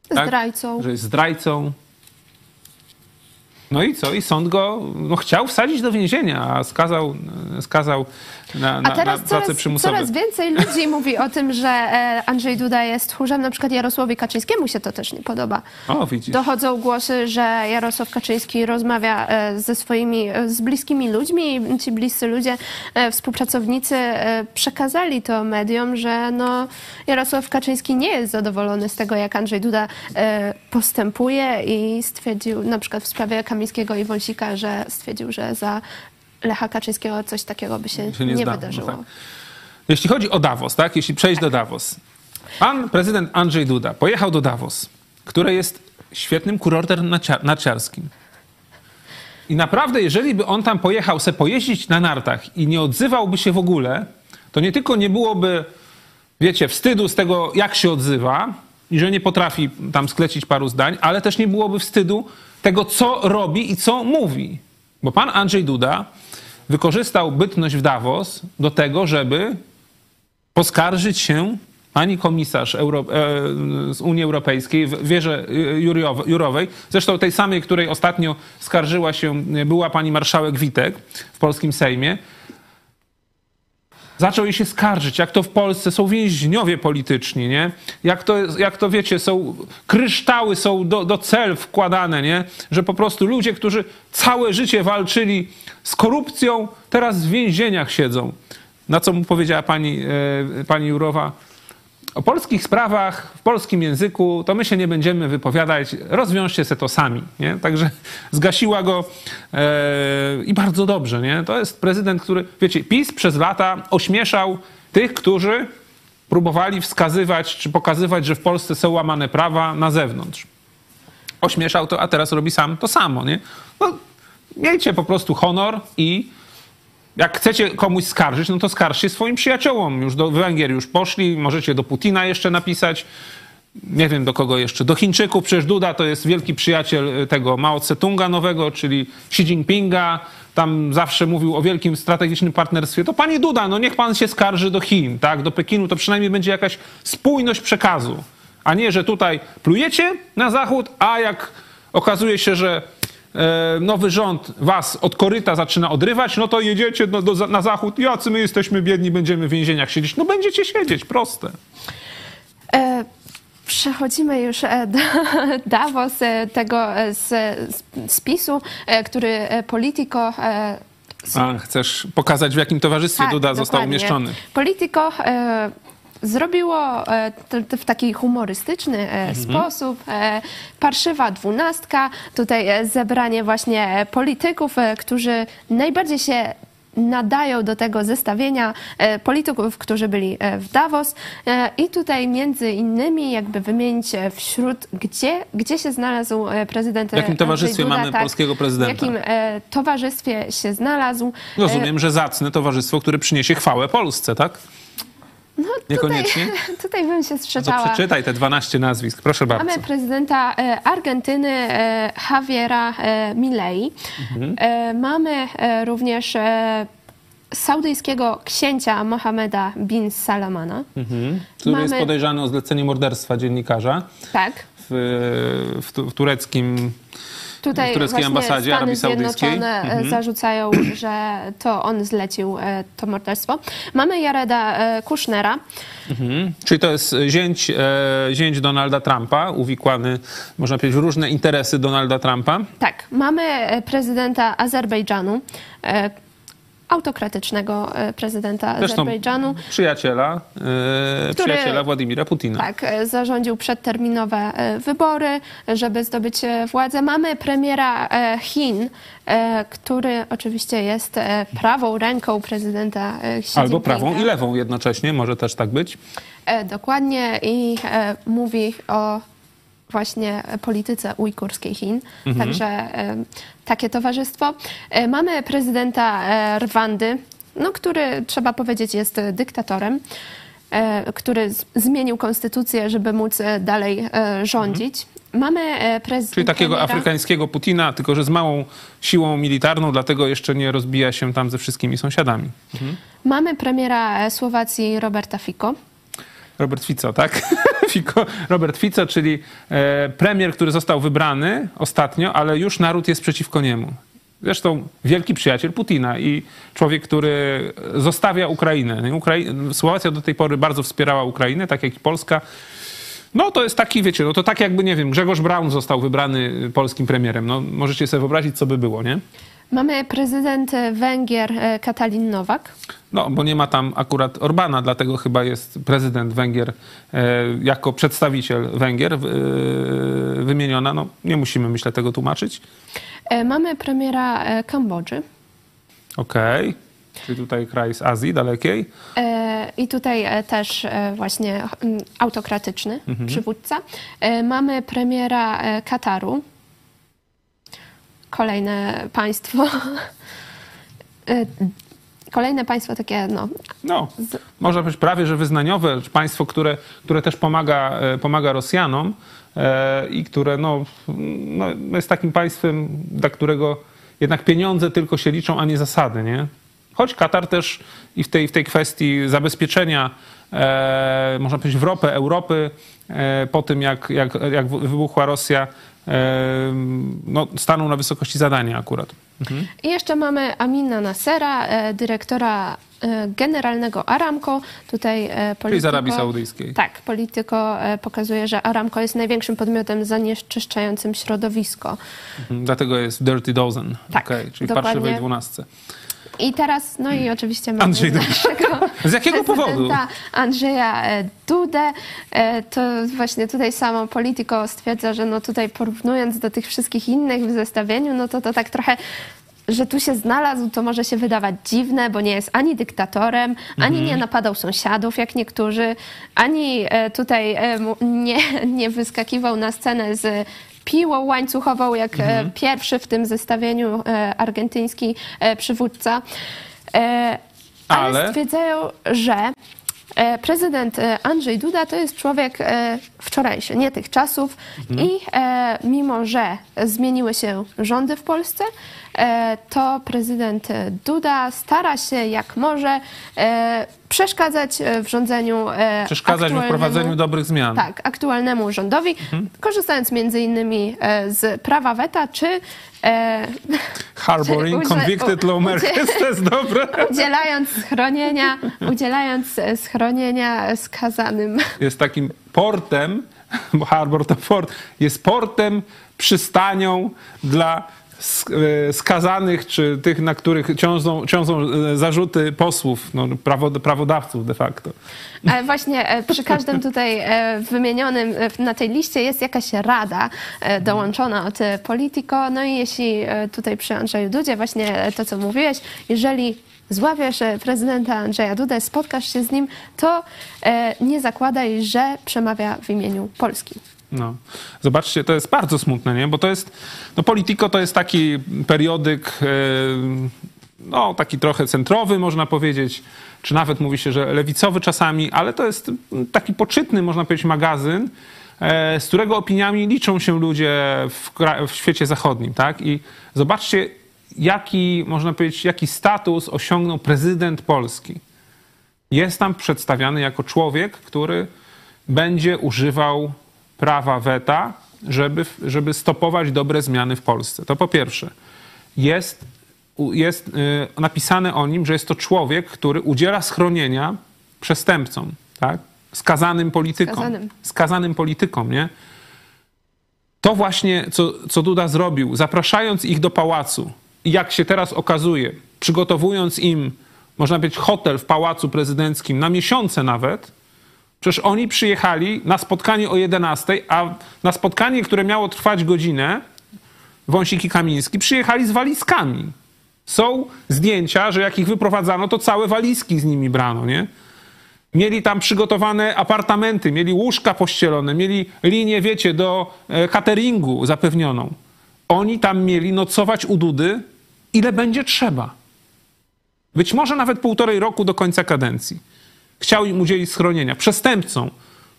tak? Zdrajcą. że jest zdrajcą. No i co? I sąd go no, chciał wsadzić do więzienia, a skazał, skazał na, na, A teraz na prace coraz, przymusowe. coraz więcej ludzi mówi o tym, że e, Andrzej Duda jest tchórzem. Na przykład Jarosławowi Kaczyńskiemu się to też nie podoba. O, widzisz. Dochodzą głosy, że Jarosław Kaczyński rozmawia e, ze swoimi, e, z bliskimi ludźmi i ci bliscy ludzie, współpracownicy przekazali to mediom, że no, Jarosław Kaczyński nie jest zadowolony z tego, jak Andrzej Duda postępuje i stwierdził na przykład w sprawie Kamińskiego i Wąsika, że stwierdził, że za Lecha Kaczyńskiego coś takiego by się, się nie nie, zdało, no wydarzyło. tak. Jeśli chodzi o Davos, tak? Jeśli przejść do Davos. Pan prezydent Andrzej Duda pojechał do Davos, które jest świetnym kurortem narcia- narciarskim. I naprawdę, jeżeli by on tam pojechał se pojeździć na nartach i nie odzywałby się w ogóle, to nie tylko nie byłoby, wiecie, wstydu z tego, jak się odzywa i że nie potrafi tam sklecić paru zdań, ale też nie byłoby wstydu tego, co robi i co mówi. Bo pan Andrzej Duda wykorzystał bytność w Davos do tego, żeby poskarżyć się pani komisarz Euro, e, z Unii Europejskiej w wieże Jurowej, zresztą tej samej, której ostatnio skarżyła się była pani marszałek Witek w polskim Sejmie, zaczął jej się skarżyć, jak to w Polsce są więźniowie polityczni, nie? Jak to, jak to wiecie, są kryształy są do, do cel wkładane, nie? Że po prostu ludzie, którzy całe życie walczyli z korupcją, teraz w więzieniach siedzą. Na co mu powiedziała pani, e, pani Jurowa? O polskich sprawach w polskim języku to my się nie będziemy wypowiadać, rozwiążcie se to sami. Nie? Także zgasiła go e, i bardzo dobrze. Nie? To jest prezydent, który, wiecie, PiS przez lata ośmieszał tych, którzy próbowali wskazywać czy pokazywać, że w Polsce są łamane prawa na zewnątrz. Ośmieszał to, a teraz robi sam to samo. Nie? No, miejcie po prostu honor i jak chcecie komuś skarżyć, no to skarżcie swoim przyjaciołom. Już do Węgier już poszli, możecie do Putina jeszcze napisać. Nie wiem do kogo jeszcze. Do Chińczyków. Przecież Duda to jest wielki przyjaciel tego Mao Tse-tunga nowego, czyli Xi Jinpinga. Tam zawsze mówił o wielkim strategicznym partnerstwie. To panie Duda, no niech pan się skarży do Chin, tak, do Pekinu. To przynajmniej będzie jakaś spójność przekazu. A nie, że tutaj plujecie na Zachód, a jak okazuje się, że nowy rząd was od koryta zaczyna odrywać, no to jedziecie do, do, na zachód. Jacy my jesteśmy biedni, będziemy w więzieniach siedzieć. No będziecie siedzieć, proste. E, Przechodzimy już e, do Davos, e, tego e, z spisu, e, który e, Politico e, A chcesz pokazać, w jakim towarzystwie Tak, Duda został dokładnie. umieszczony? Politico e, zrobiło e, w taki humorystyczny e, sposób. E, parszywa dwunastka, tutaj zebranie właśnie polityków, którzy najbardziej się nadają do tego zestawienia polityków, którzy byli w Davos i tutaj między innymi jakby wymienić wśród, gdzie, gdzie się znalazł prezydent W jakim towarzystwie Duda, mamy polskiego prezydenta? W jakim towarzystwie się znalazł. Rozumiem, że zacne towarzystwo, które przyniesie chwałę Polsce, tak? No, Niekoniecznie? Tutaj, tutaj bym się No to sprzeczała. przeczytaj te 12 nazwisk, proszę bardzo. Mamy prezydenta e, Argentyny e, Javiera e, Milei. Mhm. Mamy również saudyjskiego księcia Mohameda bin Salamana. Mhm. Który jest mamy- podejrzany o zlecenie morderstwa dziennikarza Tak. w, w, w tureckim... Tutaj W tureckiej ambasadzie Stany Arabii Saudyjskiej. Zjednoczone e, Mhm. zarzucają, że to on zlecił e, to morderstwo. Mamy Jareda e, Kushnera. Mhm. Czyli to jest zięć, zięć Donalda Trumpa, uwikłany, można powiedzieć, w różne interesy Donalda Trumpa. Tak, mamy prezydenta Azerbejdżanu, autokratycznego e, prezydenta Zresztą Azerbejdżanu. przyjaciela, e, Który- przyjaciela Władimira Putina. Tak, e, zarządził przedterminowe wybory, żeby zdobyć władzę. Mamy premiera Chin, który oczywiście jest prawą ręką prezydenta Xi Albo prawą i lewą jednocześnie, może też tak być. Dokładnie i mówi o właśnie polityce ujgurskiej Chin. Także e, takie towarzystwo. E, Mamy prezydenta e, Rwandy, no, który trzeba powiedzieć jest e, dyktatorem, e, który zmienił konstytucję, żeby móc e, dalej e, rządzić. Mamy e, prezydenta... Czyli takiego afrykańskiego Putina, tylko że z małą siłą militarną, dlatego jeszcze nie rozbija się tam ze wszystkimi sąsiadami. Mamy premiera e, Słowacji Roberta Fico. Robert Fico, tak? Fico, Robert Fico, czyli e, premier, który został wybrany ostatnio, ale już naród jest przeciwko niemu. Zresztą wielki przyjaciel Putina i człowiek, który zostawia Ukrainę. Ukrai- Słowacja do tej pory bardzo wspierała Ukrainę, tak jak i Polska. No to jest taki, wiecie, no to tak jakby, nie wiem, Grzegorz Braun został wybrany polskim premierem. No możecie sobie wyobrazić, co by było, nie? Mamy prezydent Węgier e, Katalin Nowak. No, bo nie ma tam akurat Orbana, dlatego chyba jest prezydent Węgier e, jako przedstawiciel Węgier e, wymieniona. No, nie musimy, myślę, tego tłumaczyć. Mamy premiera Kambodży. Okej. Czyli tutaj kraj z Azji dalekiej. I tutaj też właśnie mm, autokratyczny przywódca. E, Mamy premiera Kataru. Kolejne państwo. E, Kolejne państwo takie, no, No, można powiedzieć prawie, że wyznaniowe. Państwo, które, które też pomaga, e, pomaga Rosjanom e, i które no, no, jest takim państwem, dla którego jednak pieniądze tylko się liczą, a nie zasady, nie? Choć Katar też i w tej, w tej kwestii zabezpieczenia, e, można powiedzieć, w ropę Europy e, po tym, jak, jak, jak wybuchła Rosja, no, stanął na wysokości zadania akurat. I jeszcze mamy Amina Nasera, e, dyrektora e, generalnego Aramco. Tutaj e, Czyli z Arabii Polityko- Saudyjskiej. Tak, Polityko pokazuje, że Aramco jest największym podmiotem zanieczyszczającym środowisko. Mhm, Dlatego jest Dirty Dozen, Tak, Okej, czyli w parszywej dwunastce. I teraz, no i oczywiście mamy Andrzej naszego Z jakiego powodu? Andrzeja e, Dudę. E, To właśnie tutaj samo Politico stwierdza, że no tutaj porównując do tych wszystkich innych w zestawieniu, no to to tak trochę że tu się znalazł, to może się wydawać dziwne, bo nie jest ani dyktatorem, ani Mhm. nie napadał sąsiadów, jak niektórzy, ani e, tutaj nie, nie wyskakiwał na scenę z piłą łańcuchową, jak Mhm. e, pierwszy w tym zestawieniu e, argentyński e, przywódca. Ale, Ale? stwierdzają, że prezydent Andrzej Duda to jest człowiek wczorajszy, nie tych czasów i e, mimo, że zmieniły się rządy w Polsce, to prezydent e, Duda stara się jak może e, przeszkadzać e, w rządzeniu e, Przeszkadzać w wprowadzeniu dobrych zmian. tak, aktualnemu rządowi, korzystając między innymi e, z prawa weta, czy e, Harboring Udzie- convicted lawmakers, to jest dobre. udzielając schronienia, udzielając e, schronienia skazanym. Jest takim portem, bo harbor to port, jest portem, przystanią dla e, skazanych, czy tych, na których ciążą, ciążą e, zarzuty posłów, no, prawo, prawodawców de facto. Ale właśnie e, przy każdym tutaj e, wymienionym e, na tej liście jest jakaś rada e, dołączona od e, Politico. No i jeśli e, tutaj przy Andrzeju Dudzie właśnie e, to, co mówiłeś, jeżeli złapiesz e, prezydenta Andrzeja Dudę, spotkasz się z nim, to e, nie zakładaj, że przemawia w imieniu Polski. No. Zobaczcie, to jest bardzo smutne, nie? Bo to jest, no Politico to jest taki periodyk, e, no taki trochę centrowy, można powiedzieć, czy nawet mówi się, że lewicowy czasami, ale to jest taki poczytny, można powiedzieć, magazyn, e, z którego opiniami liczą się ludzie w, w świecie zachodnim, tak? I zobaczcie, jaki, można powiedzieć, jaki status osiągnął prezydent Polski. Jest tam przedstawiany jako człowiek, który będzie używał prawa weta, żeby, żeby stopować dobre zmiany w Polsce. To po pierwsze. Jest, jest y, napisane o nim, że jest to człowiek, który udziela schronienia przestępcom, tak? skazanym politykom. Skazanym. Skazanym politykom, nie? To właśnie, co, co Duda zrobił, zapraszając ich do pałacu jak się teraz okazuje, przygotowując im, można powiedzieć, hotel w pałacu prezydenckim na miesiące nawet, przecież oni przyjechali na spotkanie o 11, a na spotkanie, które miało trwać godzinę, Wąsik i Kamiński, przyjechali z walizkami. Są zdjęcia, że jak ich wyprowadzano, to całe walizki z nimi brano, nie? Mieli tam przygotowane apartamenty, mieli łóżka pościelone, mieli linię, wiecie, do e, cateringu zapewnioną. Oni tam mieli nocować u Dudy, ile będzie trzeba. Być może nawet półtorej roku do końca kadencji. Chciał im udzielić schronienia. Przestępcą.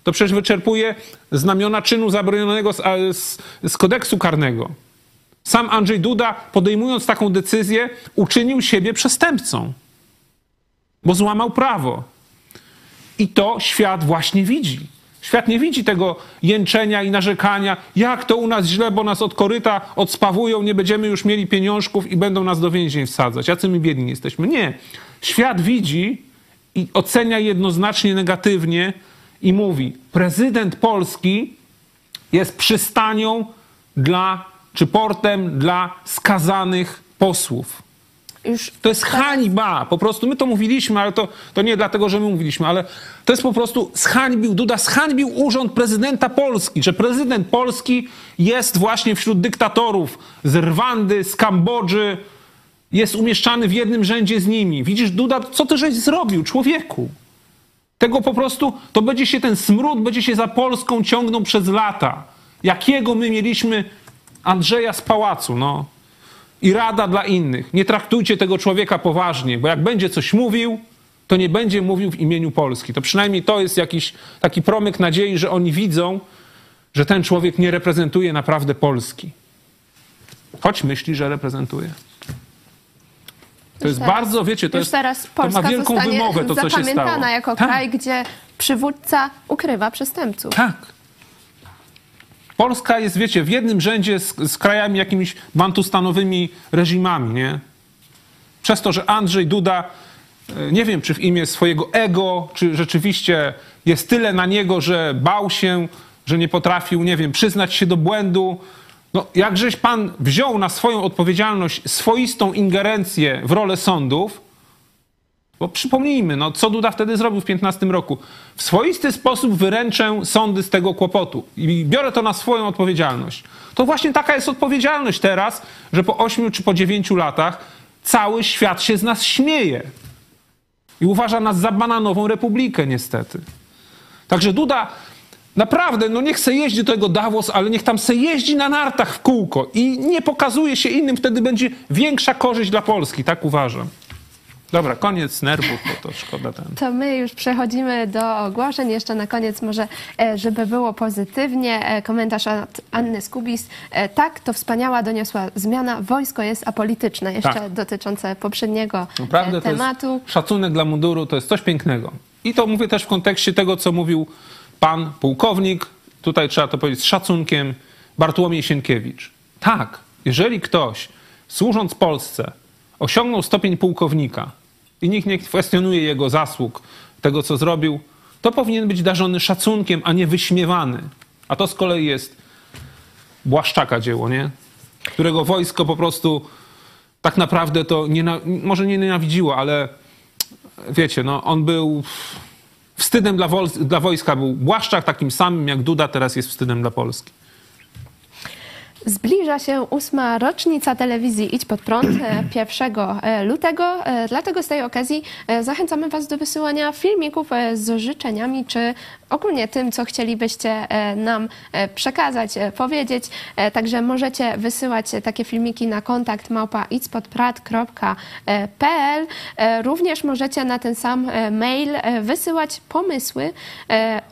To przecież wyczerpuje znamiona czynu zabronionego z, z, z kodeksu karnego. Sam Andrzej Duda, podejmując taką decyzję, uczynił siebie przestępcą, bo złamał prawo. I to świat właśnie widzi. Świat nie widzi tego jęczenia i narzekania, jak to u nas źle, bo nas od koryta odspawują, nie będziemy już mieli pieniążków i będą nas do więzień wsadzać. Jacy my biedni jesteśmy. Nie. Świat widzi i ocenia jednoznacznie negatywnie i mówi: prezydent Polski jest przystanią dla, czy portem dla skazanych posłów. Już To jest hańba. Po prostu my to mówiliśmy, ale to, to nie dlatego, że my mówiliśmy, ale to jest po prostu zhańbił, Duda zhańbił urząd prezydenta Polski, że prezydent Polski jest właśnie wśród dyktatorów z Rwandy, z Kambodży, jest umieszczany w jednym rzędzie z nimi. Widzisz, Duda, co ty żeś zrobił, człowieku? Tego po prostu, to będzie się ten smród, będzie się za Polską ciągnął przez lata. Jakiego my mieliśmy Andrzeja z pałacu, no i rada dla innych. Nie traktujcie tego człowieka poważnie, bo jak będzie coś mówił, to nie będzie mówił w imieniu Polski. To przynajmniej to jest jakiś taki promyk nadziei, że oni widzą, że ten człowiek nie reprezentuje naprawdę Polski. Choć myśli, że reprezentuje. To jest teraz- bardzo, wiecie, to jest. teraz to ma wielką wymowę, to co się stało. zapamiętana jako Tak. kraj, gdzie przywódca ukrywa przestępców. Tak. Polska jest, wiecie, w jednym rzędzie z, z krajami jakimiś bantustanowymi reżimami, nie? Przez to, że Andrzej Duda, e, nie wiem, czy w imię swojego ego, czy rzeczywiście jest tyle na niego, że bał się, że nie potrafił, nie wiem, przyznać się do błędu, No, jakżeś pan wziął na swoją odpowiedzialność swoistą ingerencję w rolę sądów, bo przypomnijmy, no, co Duda wtedy zrobił w 15 roku. W swoisty sposób wyręczę sądy z tego kłopotu i biorę to na swoją odpowiedzialność. To właśnie taka jest odpowiedzialność teraz, że po 8 czy po 9 latach cały świat się z nas śmieje i uważa nas za bananową republikę, niestety. Także Duda naprawdę, no niech se jeździ do tego Davos, ale niech tam se jeździ na nartach w kółko i nie pokazuje się innym, wtedy będzie większa korzyść dla Polski, tak uważam. Dobra, koniec nerwów, bo to szkoda ten. To my już przechodzimy do ogłoszeń. Jeszcze na koniec może, e, żeby było pozytywnie, e, komentarz od Anny Skubis. E, Tak, to wspaniała doniosła zmiana. Wojsko jest apolityczne. Jeszcze Tak. dotyczące poprzedniego Naprawdę e, to tematu. jest szacunek dla munduru, to jest coś pięknego. I to mówię też w kontekście tego, co mówił pan pułkownik, tutaj trzeba to powiedzieć z szacunkiem, Bartłomiej Sienkiewicz. Tak, jeżeli ktoś służąc Polsce osiągnął stopień pułkownika i nikt nie kwestionuje jego zasług, tego co zrobił, to powinien być darzony szacunkiem, a nie wyśmiewany. A to z kolei jest Błaszczaka dzieło, nie? Którego wojsko po prostu tak naprawdę to niena- może nie nienawidziło, ale wiecie, no on był wstydem dla, dla wojska. Był Błaszczak takim samym jak Duda, teraz jest wstydem dla Polski. Zbliża się ósma rocznica telewizji Idź Pod Prąd e, 1 e, lutego, e, dlatego z tej okazji e, zachęcamy Was do wysyłania filmików e, z życzeniami, czy ogólnie tym, co chcielibyście e, nam e, przekazać, e, powiedzieć. E, Także możecie wysyłać e, takie filmiki na kontakt małpa idźspodprat.pl. E, Również możecie na ten sam e, mail e, wysyłać pomysły e,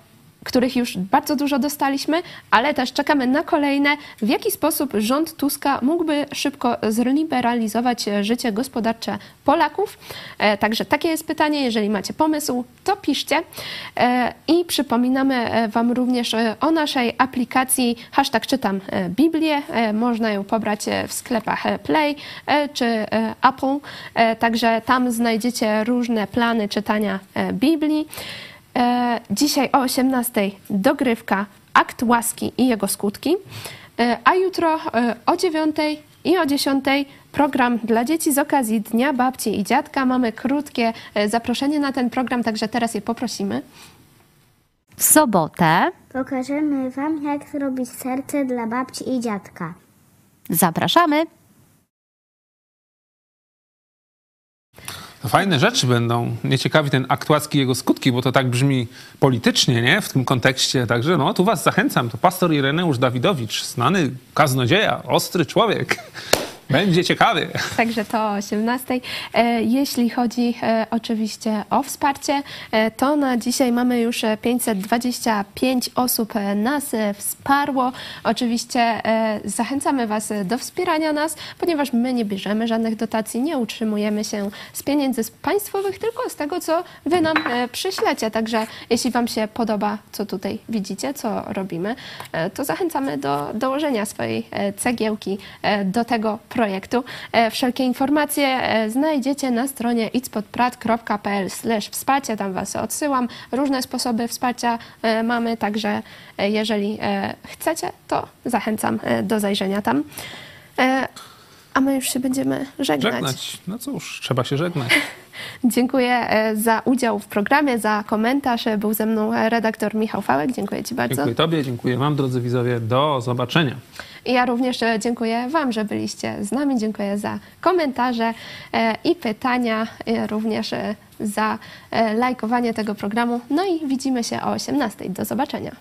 których już bardzo dużo dostaliśmy, ale też czekamy na kolejne. W jaki sposób rząd Tuska mógłby szybko zliberalizować życie gospodarcze Polaków? E, Także takie jest pytanie. Jeżeli macie pomysł, to piszcie. E, I przypominamy e, Wam również o naszej aplikacji hashtag czytam Biblię. Można ją pobrać w sklepach Play czy Apple. Także tam znajdziecie różne plany czytania Biblii. E, Dzisiaj o 18:00 dogrywka Akt Łaski i jego skutki, E, a jutro e, o 9:00 i o 10:00 program dla dzieci z okazji Dnia Babci i Dziadka. Mamy krótkie e, zaproszenie na ten program, także teraz je poprosimy. W sobotę Pokażemy Wam, jak zrobić serce dla babci i dziadka. zapraszamy. Fajne rzeczy będą. Mnie ciekawi ten akt łaski i jego skutki, bo to tak brzmi politycznie, nie? W tym kontekście. Także no, tu was zachęcam. To pastor Ireneusz Dawidowicz, znany kaznodzieja, ostry człowiek. Będzie ciekawy. Także to o 18. E, Jeśli chodzi e, oczywiście o wsparcie, e, to na dzisiaj mamy już e, 525 osób nas wsparło. Oczywiście zachęcamy Was do wspierania nas, ponieważ my nie bierzemy żadnych dotacji, nie utrzymujemy się z pieniędzy państwowych, tylko z tego, co Wy nam przyślecie. Także jeśli Wam się podoba, co tutaj widzicie, co robimy, to zachęcamy do dołożenia swojej cegiełki do tego projektu. E, Wszelkie informacje e, znajdziecie na stronie itspodprat.pl wsparcie, tam Was odsyłam. Różne sposoby wsparcia e, mamy, także jeżeli chcecie, to zachęcam do zajrzenia tam. A my już się będziemy żegnać. Żegnać. No cóż, trzeba się żegnać. Dziękuję za udział w programie, za komentarz. Był ze mną redaktor Michał Fałek. Dziękuję Ci bardzo. Dziękuję Tobie, dziękuję Wam, drodzy widzowie. Do zobaczenia. Ja również e, dziękuję Wam, że byliście z nami. Dziękuję za komentarze e, i pytania, e, również za lajkowanie tego programu. No i widzimy się o 18. Do zobaczenia.